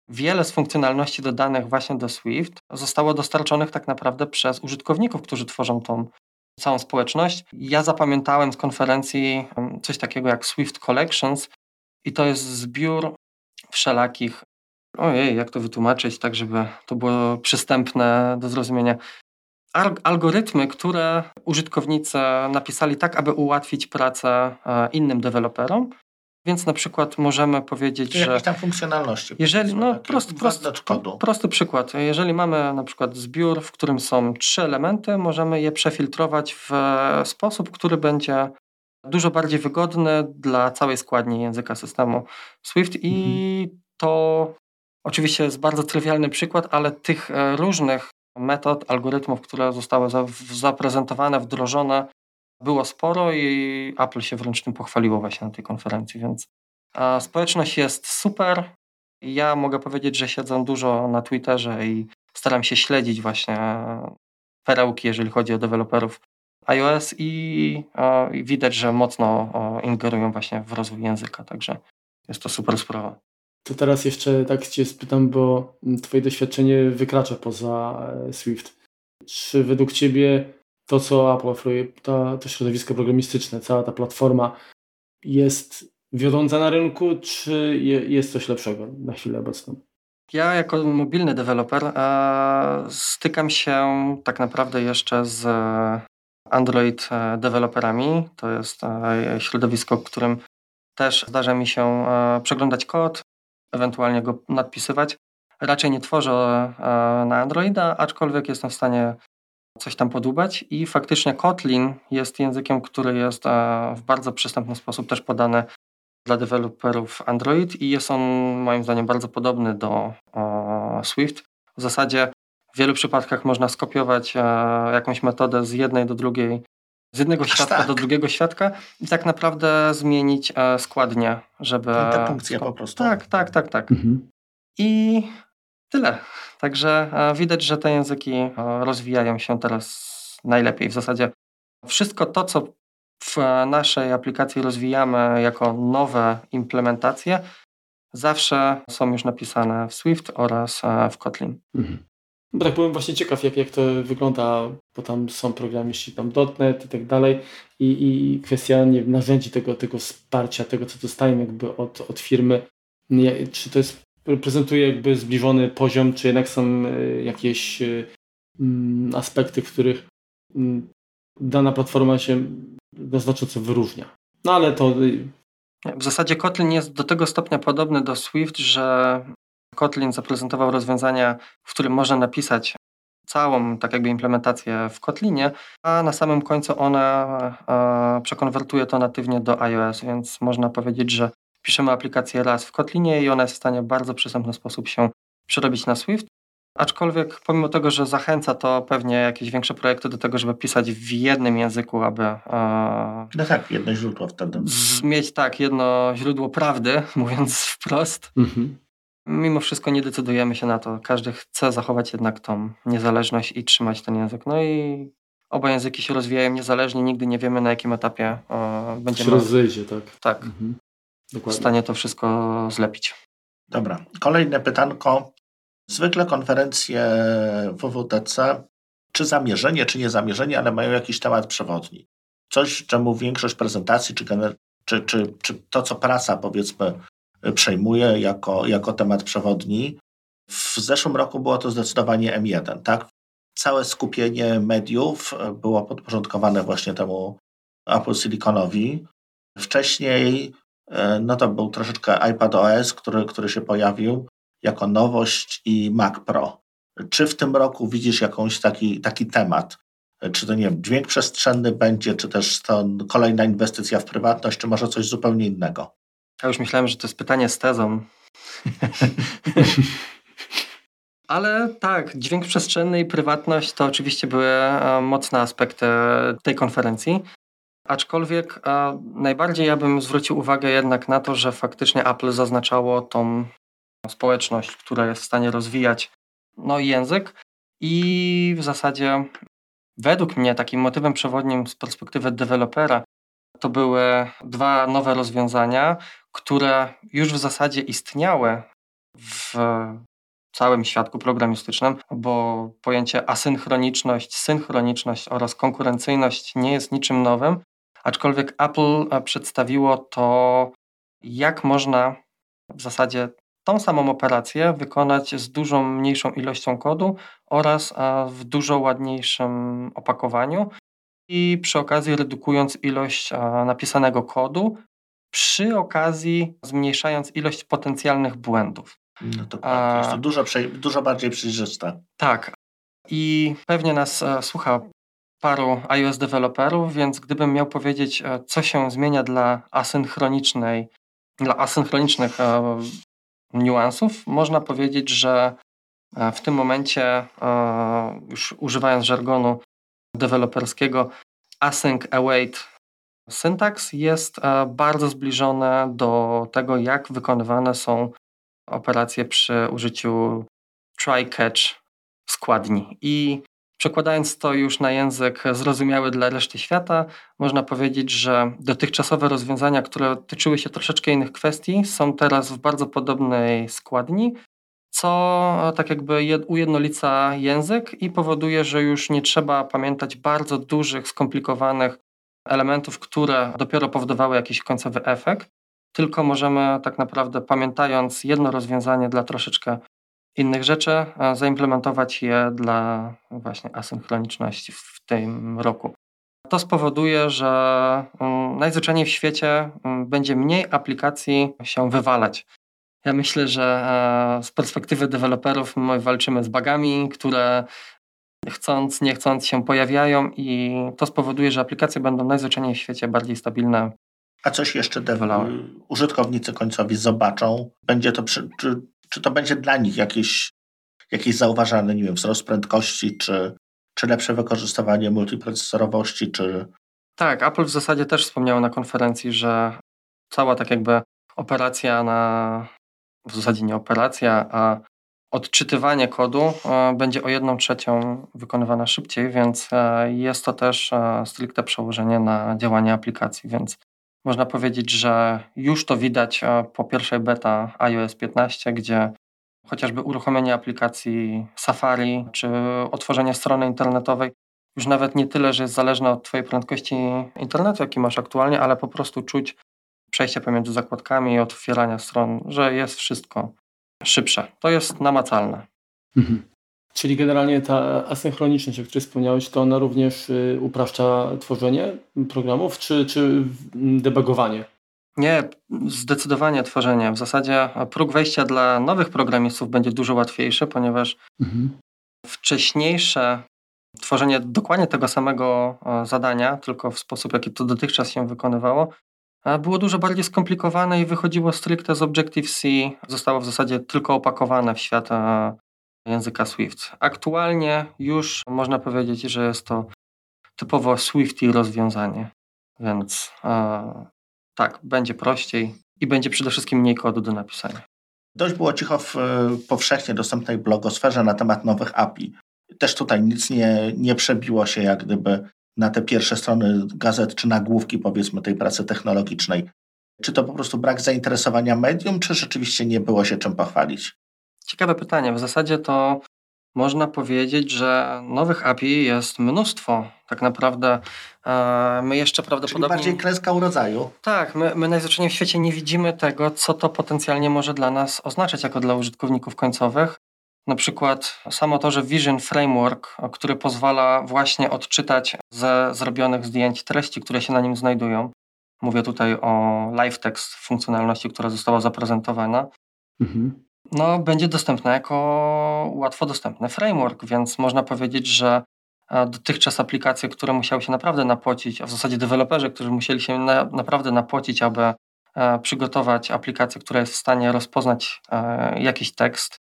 [SPEAKER 2] wiele z funkcjonalności dodanych właśnie do Swift zostało dostarczonych tak naprawdę przez użytkowników, którzy tworzą tą całą społeczność. Ja zapamiętałem z konferencji coś takiego jak Swift Collections i to jest zbiór wszelakich ojej, jak to wytłumaczyć, tak żeby to było przystępne do zrozumienia. Algorytmy, które użytkownicy napisali tak, aby ułatwić pracę e, innym deweloperom, więc na przykład możemy powiedzieć,
[SPEAKER 3] że... Jakieś tam funkcjonalności.
[SPEAKER 2] Jeżeli, no, prosty, prosty, prosty przykład. Jeżeli mamy na przykład zbiór, w którym są trzy elementy, możemy je przefiltrować w sposób, który będzie dużo bardziej wygodny dla całej składni języka systemu Swift i mhm. to oczywiście jest bardzo trywialny przykład, ale tych e, różnych metod, algorytmów, które zostały zaprezentowane, wdrożone było sporo i Apple się wręcz tym pochwaliło właśnie na tej konferencji, więc społeczność jest super. Ja mogę powiedzieć, że siedzę dużo na Twitterze i staram się śledzić właśnie perełki, jeżeli chodzi o deweloperów iOS i, i widać, że mocno ingerują właśnie w rozwój języka, także jest to super sprawa.
[SPEAKER 1] To teraz jeszcze tak Cię spytam, bo Twoje doświadczenie wykracza poza e, Swift. Czy według Ciebie to, co Apple oferuje, to, środowisko programistyczne, cała ta platforma jest wiodąca na rynku, czy je, jest coś lepszego na chwilę obecną?
[SPEAKER 2] Ja jako mobilny deweloper e, stykam się tak naprawdę jeszcze z Android e, deweloperami. To jest e, środowisko, w którym też zdarza mi się e, przeglądać kod, ewentualnie go nadpisywać. Raczej nie tworzę e, na Androida, aczkolwiek jestem w stanie coś tam podłubać i faktycznie Kotlin jest językiem, który jest e, w bardzo przystępny sposób też podany dla deweloperów Android i jest on moim zdaniem bardzo podobny do Swift. W zasadzie w wielu przypadkach można skopiować e, jakąś metodę z jednej do drugiej, z jednego Aż świadka tak. do drugiego świadka i tak naprawdę zmienić e, składnie, żeby...
[SPEAKER 3] Te funkcje po prostu.
[SPEAKER 2] Tak, tak, tak, tak. Mhm. I tyle. Także e, widać, że te języki e, rozwijają się teraz najlepiej. W zasadzie wszystko to, co w naszej aplikacji rozwijamy jako nowe implementacje, zawsze są już napisane w Swift oraz e, w Kotlin. Mhm.
[SPEAKER 1] Tak byłem właśnie ciekaw, jak, jak to wygląda, bo tam są programiści, tam .NET i tak dalej i, i kwestia nie narzędzi tego, tego wsparcia, tego co dostajemy jakby od, od firmy, nie, czy to jest prezentuje jakby zbliżony poziom, czy jednak są e, jakieś e, mm, aspekty, w których mm, dana platforma się znacząco wyróżnia. No ale to...
[SPEAKER 2] E, w zasadzie Kotlin jest do tego stopnia podobny do Swift, że Kotlin zaprezentował rozwiązania, w którym można napisać całą tak jakby implementację w Kotlinie, a na samym końcu ona e, przekonwertuje to natywnie do iOS, więc można powiedzieć, że piszemy aplikację raz w Kotlinie i ona jest w stanie w bardzo przystępny sposób się przerobić na Swift. Aczkolwiek pomimo tego, że zachęca to pewnie jakieś większe projekty do tego, żeby pisać w jednym języku, aby... E,
[SPEAKER 3] no tak, jedno źródło wtedy.
[SPEAKER 2] Mieć tak, jedno źródło prawdy, mówiąc wprost. Mhm. Mimo wszystko nie decydujemy się na to. Każdy chce zachować jednak tą niezależność i trzymać ten język. No i oba języki się rozwijają niezależnie, nigdy nie wiemy na jakim etapie e, będziemy...
[SPEAKER 1] Się rozejdzie, tak.
[SPEAKER 2] Tak. Mhm. W stanie to wszystko zlepić.
[SPEAKER 3] Dobra. Kolejne pytanko. Zwykle konferencje WWDC, czy zamierzenie, czy nie zamierzenie, ale mają jakiś temat przewodni. Coś, czemu większość prezentacji, czy, czy, czy, czy to, co prasa powiedzmy przejmuje jako, jako temat przewodni. W zeszłym roku było to zdecydowanie M1, tak? Całe skupienie mediów było podporządkowane właśnie temu Apple Siliconowi. Wcześniej no to był troszeczkę iPad OS, który, który się pojawił jako nowość i Mac Pro. Czy w tym roku widzisz jakąś taki, taki temat? Czy to nie wiem, dźwięk przestrzenny będzie, czy też to kolejna inwestycja w prywatność, czy może coś zupełnie innego?
[SPEAKER 2] Ja już myślałem, że to jest pytanie z tezą. Ale tak, dźwięk przestrzenny i prywatność to oczywiście były e, mocne aspekty tej konferencji. Aczkolwiek e, najbardziej ja bym zwrócił uwagę jednak na to, że faktycznie Apple zaznaczało tą społeczność, która jest w stanie rozwijać no, język. I w zasadzie według mnie takim motywem przewodnim z perspektywy dewelopera to były dwa nowe rozwiązania, które już w zasadzie istniały w całym świadku programistycznym, bo pojęcie asynchroniczność, synchroniczność oraz konkurencyjność nie jest niczym nowym, aczkolwiek Apple przedstawiło to, jak można w zasadzie tą samą operację wykonać z dużo mniejszą ilością kodu oraz w dużo ładniejszym opakowaniu i przy okazji redukując ilość napisanego kodu, przy okazji zmniejszając ilość potencjalnych błędów.
[SPEAKER 3] No to jest to dużo, dużo bardziej przejrzyste.
[SPEAKER 2] Tak. I pewnie nas e, słucha paru iOS deweloperów, więc gdybym miał powiedzieć, e, co się zmienia dla asynchronicznej, dla asynchronicznych e, niuansów, można powiedzieć, że e, w tym momencie, e, już używając żargonu deweloperskiego, async await syntaks jest e, bardzo zbliżone do tego, jak wykonywane są operacje przy użyciu try-catch składni. I przekładając to już na język zrozumiały dla reszty świata, można powiedzieć, że dotychczasowe rozwiązania, które tyczyły się troszeczkę innych kwestii, są teraz w bardzo podobnej składni, co tak jakby ujednolica język i powoduje, że już nie trzeba pamiętać bardzo dużych, skomplikowanych elementów, które dopiero powodowały jakiś końcowy efekt, tylko możemy tak naprawdę pamiętając jedno rozwiązanie dla troszeczkę innych rzeczy, zaimplementować je dla właśnie asynchroniczności w tym roku. To spowoduje, że mm, najzwyczajniej w świecie mm, będzie mniej aplikacji się wywalać. Ja myślę, że e, z perspektywy deweloperów my walczymy z bugami, które chcąc, nie chcąc się pojawiają i to spowoduje, że aplikacje będą najzwyczajniej w świecie bardziej stabilne.
[SPEAKER 3] A coś jeszcze użytkownicy końcowi zobaczą? Będzie to przy, czy, czy to będzie dla nich jakieś, jakieś zauważalne, nie wiem, wzrost prędkości, czy, czy lepsze wykorzystywanie multiprocesorowości, czy...
[SPEAKER 2] Tak, Apple w zasadzie też wspomniało na konferencji, że cała tak jakby operacja na, w zasadzie nie operacja, a odczytywanie kodu e, będzie o jedną trzecią wykonywana szybciej, więc e, jest to też e, stricte przełożenie na działanie aplikacji, więc można powiedzieć, że już to widać po pierwszej beta iOS 15, gdzie chociażby uruchomienie aplikacji Safari czy otworzenie strony internetowej już nawet nie tyle, że jest zależne od Twojej prędkości internetu, jaki masz aktualnie, ale po prostu czuć przejście pomiędzy zakładkami i otwierania stron, że jest wszystko szybsze. To jest namacalne. Mhm.
[SPEAKER 1] Czyli generalnie ta asynchroniczność, o której wspomniałeś, to ona również y, upraszcza tworzenie programów, czy, czy debugowanie?
[SPEAKER 2] Nie, zdecydowanie tworzenie. W zasadzie próg wejścia dla nowych programistów będzie dużo łatwiejszy, ponieważ mhm. wcześniejsze tworzenie dokładnie tego samego zadania, tylko w sposób, jaki to dotychczas się wykonywało, było dużo bardziej skomplikowane i wychodziło stricte z Objective-C. Zostało w zasadzie tylko opakowane w świat języka Swift. Aktualnie już można powiedzieć, że jest to typowo Swifty rozwiązanie, więc tak, będzie prościej i będzie przede wszystkim mniej kodu do napisania.
[SPEAKER 3] Dość było cicho w powszechnie dostępnej blogosferze na temat nowych API. Też tutaj nic nie, nie przebiło się jak gdyby na te pierwsze strony gazet czy nagłówki powiedzmy tej pracy technologicznej. Czy to po prostu brak zainteresowania medium, czy rzeczywiście nie było się czym pochwalić?
[SPEAKER 2] Ciekawe pytanie. W zasadzie to można powiedzieć, że nowych API jest mnóstwo. Tak naprawdę e, my jeszcze prawdopodobnie...
[SPEAKER 3] Czyli bardziej kreska urodzaju.
[SPEAKER 2] Tak, my, my najzwyczajniej w świecie nie widzimy tego, co to potencjalnie może dla nas oznaczać jako dla użytkowników końcowych. Na przykład samo to, że Vision Framework, który pozwala właśnie odczytać ze zrobionych zdjęć treści, które się na nim znajdują. Mówię tutaj o live text funkcjonalności, która została zaprezentowana. Mhm. No, będzie dostępna jako łatwo dostępny framework, więc można powiedzieć, że e, dotychczas aplikacje, które musiały się naprawdę napocić, a w zasadzie deweloperzy, którzy musieli się na, naprawdę napocić, aby e, przygotować aplikację, która jest w stanie rozpoznać e, jakiś tekst,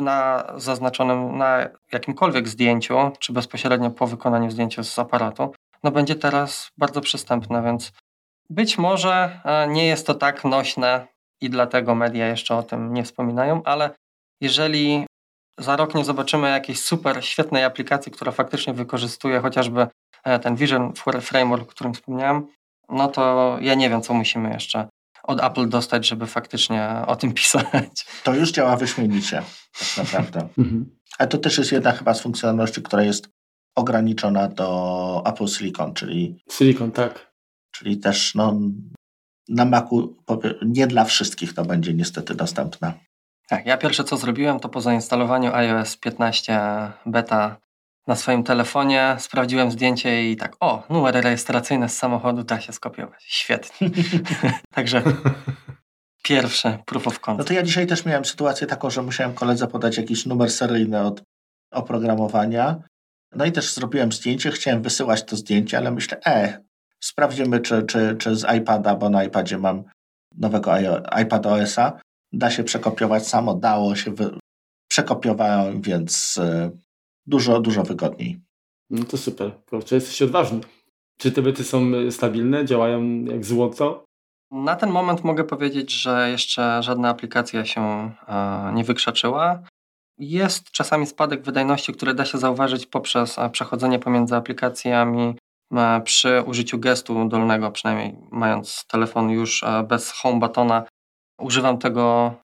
[SPEAKER 2] na zaznaczonym, na jakimkolwiek zdjęciu, czy bezpośrednio po wykonaniu zdjęcia z aparatu, no będzie teraz bardzo przystępne, więc być może nie jest to tak nośne i dlatego media jeszcze o tym nie wspominają, ale jeżeli za rok nie zobaczymy jakiejś super świetnej aplikacji, która faktycznie wykorzystuje chociażby e, ten Vision Framework, o którym wspomniałem, no to ja nie wiem, co musimy jeszcze od Apple dostać, żeby faktycznie o tym pisać.
[SPEAKER 3] To już działa wyśmienicie, tak naprawdę. Mhm. Ale to też jest jedna chyba z funkcjonalności, która jest ograniczona do Apple Silicon, czyli...
[SPEAKER 1] Silicon, tak.
[SPEAKER 3] Czyli też no, na Macu nie dla wszystkich to będzie niestety dostępne.
[SPEAKER 2] Tak, ja pierwsze co zrobiłem to po zainstalowaniu iOS 15 beta na swoim telefonie, sprawdziłem zdjęcie i tak, o, numer rejestracyjny z samochodu da się skopiować. Świetnie. Także pierwsze proof of concept.
[SPEAKER 3] No to ja dzisiaj też miałem sytuację taką, że musiałem koledze podać jakiś numer seryjny od oprogramowania. No i też zrobiłem zdjęcie, chciałem wysyłać to zdjęcie, ale myślę, e, sprawdzimy, czy, czy, czy z iPada, bo na iPadzie mam nowego iPad OS-a, da się przekopiować samo, dało się, wy... przekopiowałem, więc e, dużo, dużo wygodniej.
[SPEAKER 1] No to super. Kurczę, jesteś odważny. Czy te byty są stabilne, działają jak złoto?
[SPEAKER 2] Na ten moment mogę powiedzieć, że jeszcze żadna aplikacja się e, nie wykrzaczyła. Jest czasami spadek wydajności, który da się zauważyć poprzez e, przechodzenie pomiędzy aplikacjami e, przy użyciu gestu dolnego, przynajmniej mając telefon już bez home buttona. Używam tego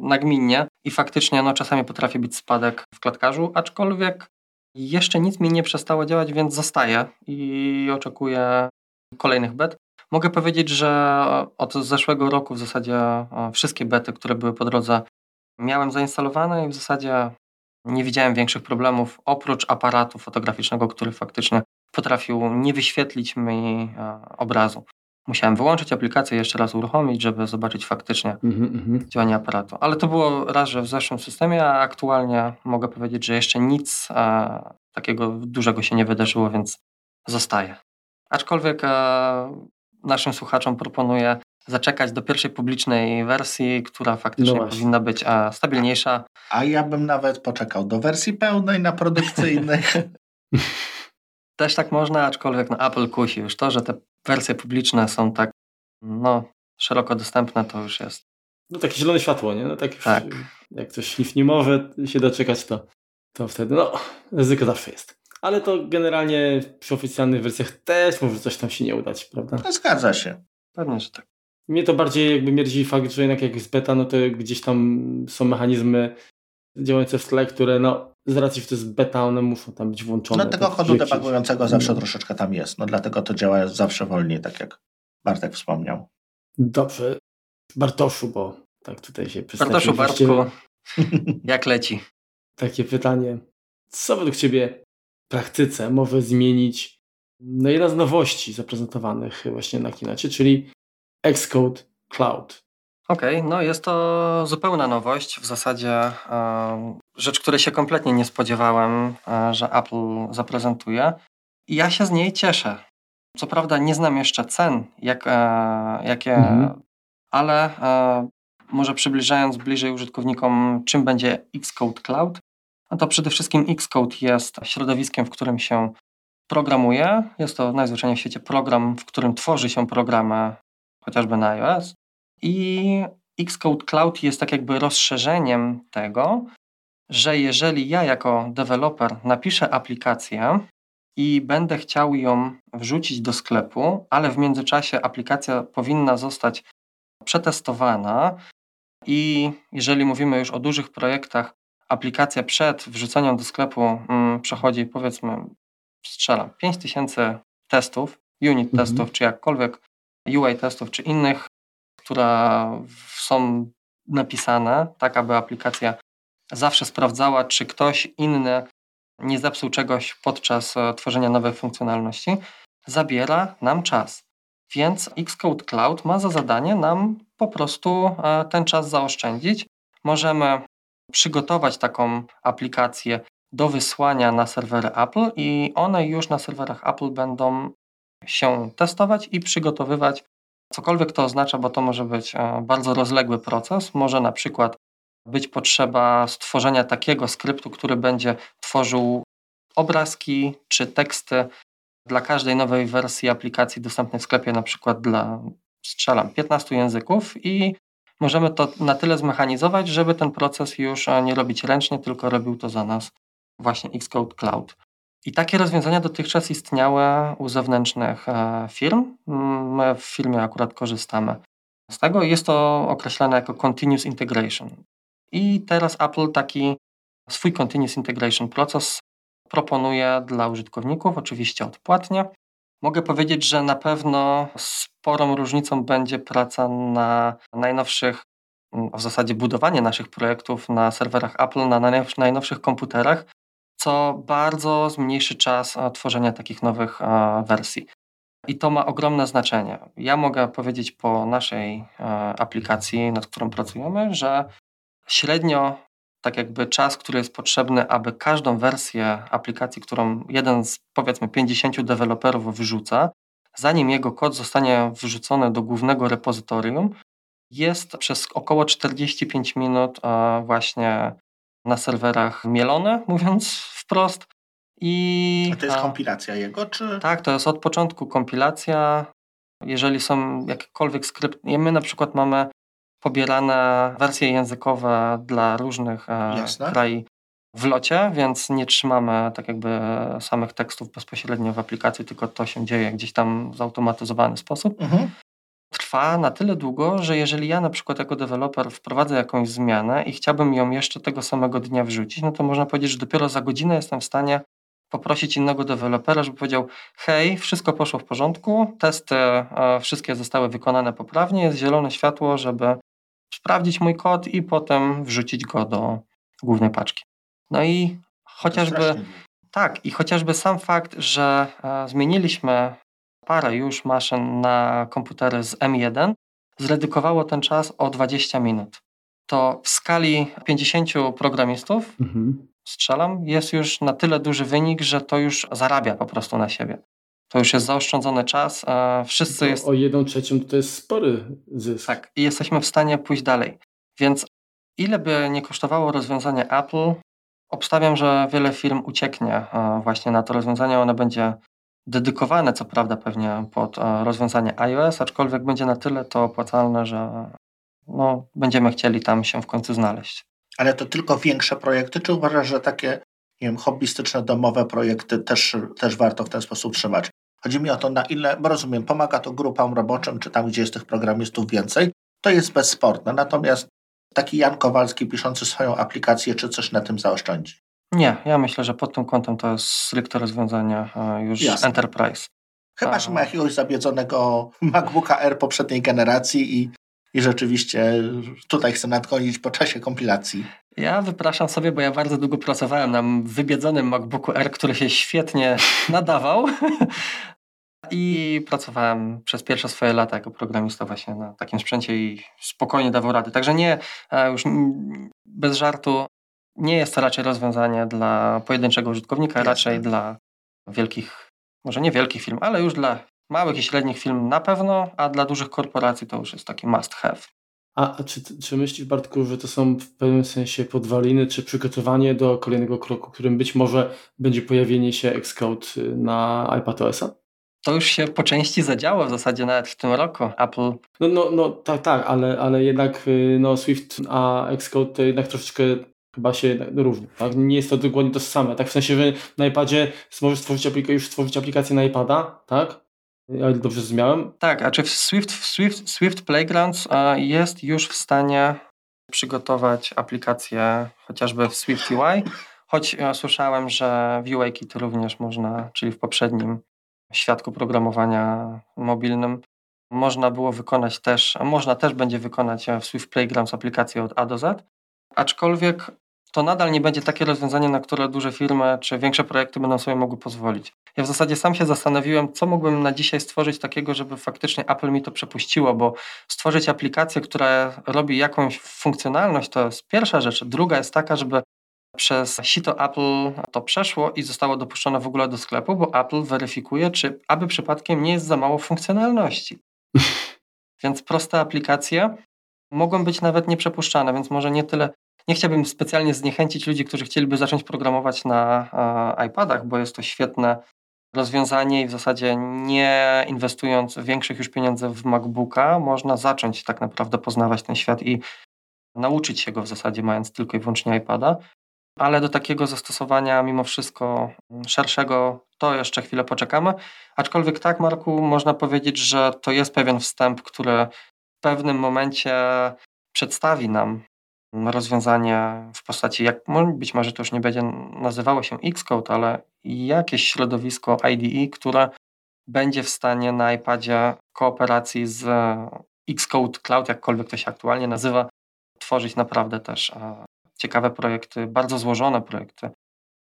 [SPEAKER 2] nagminnie i faktycznie no, czasami potrafi być spadek w klatkarzu, aczkolwiek jeszcze nic mi nie przestało działać, więc zostaję i oczekuję kolejnych bet. Mogę powiedzieć, że od zeszłego roku w zasadzie e, wszystkie bety, które były po drodze, miałem zainstalowane i w zasadzie nie widziałem większych problemów, oprócz aparatu fotograficznego, który faktycznie potrafił nie wyświetlić mi e, obrazu. Musiałem wyłączyć aplikację jeszcze raz uruchomić, żeby zobaczyć faktycznie mm-hmm. działanie aparatu. Ale to było raz, że w zeszłym systemie, a aktualnie mogę powiedzieć, że jeszcze nic e, takiego dużego się nie wydarzyło, więc zostaje. Aczkolwiek e, naszym słuchaczom proponuję zaczekać do pierwszej publicznej wersji, która faktycznie no powinna być a, stabilniejsza.
[SPEAKER 3] A ja bym nawet poczekał do wersji pełnej na produkcyjnej.
[SPEAKER 2] Też tak można, aczkolwiek no, Apple kusi już to, że te wersje publiczne są tak no, szeroko dostępne, to już jest.
[SPEAKER 1] No takie zielone światło, nie? No tak, już, tak. jak coś nie może się doczekać, to, to wtedy no, ryzyko zawsze jest ale to generalnie przy oficjalnych wersjach też może coś tam się nie udać, prawda?
[SPEAKER 3] No, zgadza się.
[SPEAKER 2] Pewnie, że tak.
[SPEAKER 1] Mnie to bardziej jakby mierdzi fakt, że jednak jak jest beta, no to gdzieś tam są mechanizmy działające w tle, które no z racji, że to jest beta, one muszą tam być włączone.
[SPEAKER 3] No tego chodu debugującego zawsze no. troszeczkę tam jest, no dlatego to działa zawsze wolniej, tak jak Bartek wspomniał.
[SPEAKER 1] Dobrze. Bartoszu, bo tak tutaj się
[SPEAKER 2] Bartoszu, Bartku, jak leci?
[SPEAKER 1] Takie pytanie. Co według Ciebie praktyce może zmienić no jedna z nowości zaprezentowanych właśnie na Kinacie, czyli Xcode Cloud.
[SPEAKER 2] Okej, okay, no jest to zupełna nowość. W zasadzie rzecz, której się kompletnie nie spodziewałem, e, że Apple zaprezentuje. I ja się z niej cieszę. Co prawda nie znam jeszcze cen, jak, jakie, mhm. ale może przybliżając bliżej użytkownikom, czym będzie Xcode Cloud, no to przede wszystkim Xcode jest środowiskiem, w którym się programuje. Jest to najzwyczajniej w świecie program, w którym tworzy się programy chociażby na iOS. I Xcode Cloud jest tak jakby rozszerzeniem tego, że jeżeli ja jako deweloper napiszę aplikację i będę chciał ją wrzucić do sklepu, ale w międzyczasie aplikacja powinna zostać przetestowana i jeżeli mówimy już o dużych projektach, aplikacja przed wrzuceniem do sklepu mm, przechodzi powiedzmy, strzelam, 5000 testów, unit mhm. testów, czy jakkolwiek UI testów, czy innych, które są napisane, tak aby aplikacja zawsze sprawdzała, czy ktoś inny nie zepsuł czegoś podczas e, tworzenia nowej funkcjonalności, zabiera nam czas. Więc Xcode Cloud ma za zadanie nam po prostu e, ten czas zaoszczędzić. Możemy przygotować taką aplikację do wysłania na serwery Apple i one już na serwerach Apple będą się testować i przygotowywać cokolwiek to oznacza, bo to może być e, bardzo rozległy proces. Może na przykład być potrzeba stworzenia takiego skryptu, który będzie tworzył obrazki czy teksty dla każdej nowej wersji aplikacji dostępnej w sklepie, na przykład dla, strzelam, 15 języków i możemy to na tyle zmechanizować, żeby ten proces już e, nie robić ręcznie, tylko robił to za nas właśnie Xcode Cloud. I takie rozwiązania dotychczas istniały u zewnętrznych e, firm. Mm, my w firmie akurat korzystamy z tego. Jest to określane jako Continuous Integration. I teraz Apple taki swój Continuous Integration proces proponuje dla użytkowników, oczywiście odpłatnie. Mogę powiedzieć, że na pewno sporą różnicą będzie praca na najnowszych, w zasadzie budowanie naszych projektów na serwerach Apple, na najnowszych komputerach, co bardzo zmniejszy czas e, tworzenia takich nowych e, wersji. I to ma ogromne znaczenie. Ja mogę powiedzieć po naszej e, aplikacji, nad którą pracujemy, że średnio tak jakby czas, który jest potrzebny, aby każdą wersję aplikacji, którą jeden z powiedzmy 50 deweloperów wyrzuca, zanim jego kod zostanie wrzucony do głównego repozytorium, jest przez około 45 minut właśnie na serwerach mielone, mówiąc wprost.
[SPEAKER 3] I, A to jest kompilacja jego, czy?
[SPEAKER 2] Tak, to jest od początku kompilacja. Jeżeli są jakiekolwiek skrypt, my na przykład mamy pobierane wersje językowe dla różnych e, Jasne. krajów w locie, więc nie trzymamy tak jakby samych tekstów bezpośrednio w aplikacji, tylko to się dzieje gdzieś tam w zautomatyzowany sposób. Mhm. Trwa na tyle długo, że jeżeli ja na przykład jako deweloper wprowadzę jakąś zmianę i chciałbym ją jeszcze tego samego dnia wrzucić, no to można powiedzieć, że dopiero za godzinę jestem w stanie poprosić innego dewelopera, żeby powiedział: Hej, wszystko poszło w porządku, testy e, wszystkie zostały wykonane poprawnie, jest zielone światło, żeby sprawdzić mój kod i potem wrzucić go do głównej paczki. No i chociażby tak, i chociażby sam fakt, że e, zmieniliśmy parę już maszyn na komputery z M1, zredukowało ten czas o 20 minut. To w skali 50 programistów, mhm. strzelam, jest już na tyle duży wynik, że to już zarabia po prostu na siebie. To już jest zaoszczędzony czas. Wszyscy jest...
[SPEAKER 1] O jedną trzecią to jest spory zysk.
[SPEAKER 2] Tak, i jesteśmy w stanie pójść dalej. Więc ile by nie kosztowało rozwiązanie Apple, obstawiam, że wiele firm ucieknie właśnie na to rozwiązanie. Ono będzie dedykowane, co prawda, pewnie pod rozwiązanie iOS, aczkolwiek będzie na tyle to opłacalne, że no, będziemy chcieli tam się w końcu znaleźć.
[SPEAKER 3] Ale to tylko większe projekty, czy uważasz, że takie nie wiem, hobbystyczne, domowe projekty też, też warto w ten sposób trzymać? Chodzi mi o to, na ile, bo rozumiem, pomaga to grupom roboczym, czy tam, gdzie jest tych programistów więcej, to jest bezsporne. Natomiast taki Jan Kowalski piszący swoją aplikację, czy coś na tym zaoszczędzi?
[SPEAKER 2] Nie, ja myślę, że pod tym kątem to jest stricte rozwiązanie e, już Jasne. enterprise.
[SPEAKER 3] Chyba, że ma jakiegoś zabiedzonego MacBooka R poprzedniej generacji i, i rzeczywiście tutaj chcę nadgonić po czasie kompilacji.
[SPEAKER 2] Ja wypraszam sobie, bo ja bardzo długo pracowałem na wybiedzonym MacBooku R, który się świetnie nadawał. I pracowałem przez pierwsze swoje lata jako programista właśnie na takim sprzęcie i spokojnie dawał rady. Także nie, już bez żartu, nie jest to raczej rozwiązanie dla pojedynczego użytkownika, Jasne. raczej dla wielkich, może nie wielkich firm, ale już dla małych i średnich firm na pewno, a dla dużych korporacji to już jest taki must have.
[SPEAKER 1] A, czy, czy myślisz, Bartku, że to są w pewnym sensie podwaliny, czy przygotowanie do kolejnego kroku, którym być może będzie pojawienie się Xcode na iPadOS-a?
[SPEAKER 2] To już się po części zadziało w zasadzie nawet w tym roku. Apple.
[SPEAKER 1] No, no, no tak, tak, ale, ale jednak y, no, Swift a Xcode to jednak troszeczkę chyba się różni. Tak? Nie jest to dokładnie to samo. Tak w sensie, że na iPadzie możesz stworzyć aplikację, już stworzyć aplikację na iPada, tak? Ja dobrze zrozumiałem?
[SPEAKER 2] Tak, a czy Swift, Swift, Swift Playgrounds jest już w stanie przygotować aplikację chociażby w Swift UI, choć słyszałem, że w UIKit również można, czyli w poprzednim świadku programowania mobilnym, można było wykonać też, a można też będzie wykonać w Swift Playgrounds aplikację od A do Z, aczkolwiek to nadal nie będzie takie rozwiązanie, na które duże firmy czy większe projekty będą sobie mogły pozwolić. Ja w zasadzie sam się zastanowiłem, co mógłbym na dzisiaj stworzyć takiego, żeby faktycznie Apple mi to przepuściło, bo stworzyć aplikację, która robi jakąś funkcjonalność, to jest pierwsza rzecz. Druga jest taka, żeby przez sito Apple to przeszło i zostało dopuszczone w ogóle do sklepu, bo Apple weryfikuje, czy aby przypadkiem nie jest za mało funkcjonalności. więc proste aplikacje mogą być nawet nieprzepuszczane, więc może nie tyle nie chciałbym specjalnie zniechęcić ludzi, którzy chcieliby zacząć programować na e, iPadach, bo jest to świetne rozwiązanie i w zasadzie nie inwestując większych już pieniędzy w MacBooka, można zacząć tak naprawdę poznawać ten świat i nauczyć się go w zasadzie mając tylko i wyłącznie iPada. Ale do takiego zastosowania mimo wszystko szerszego to jeszcze chwilę poczekamy. Aczkolwiek tak, Marku, można powiedzieć, że to jest pewien wstęp, który w pewnym momencie przedstawi nam rozwiązanie w postaci, jak być może to już nie będzie nazywało się Xcode, ale jakieś środowisko IDE, które będzie w stanie na iPadzie kooperacji z Xcode Cloud, jakkolwiek to się aktualnie nazywa, tworzyć naprawdę też e, ciekawe projekty, bardzo złożone projekty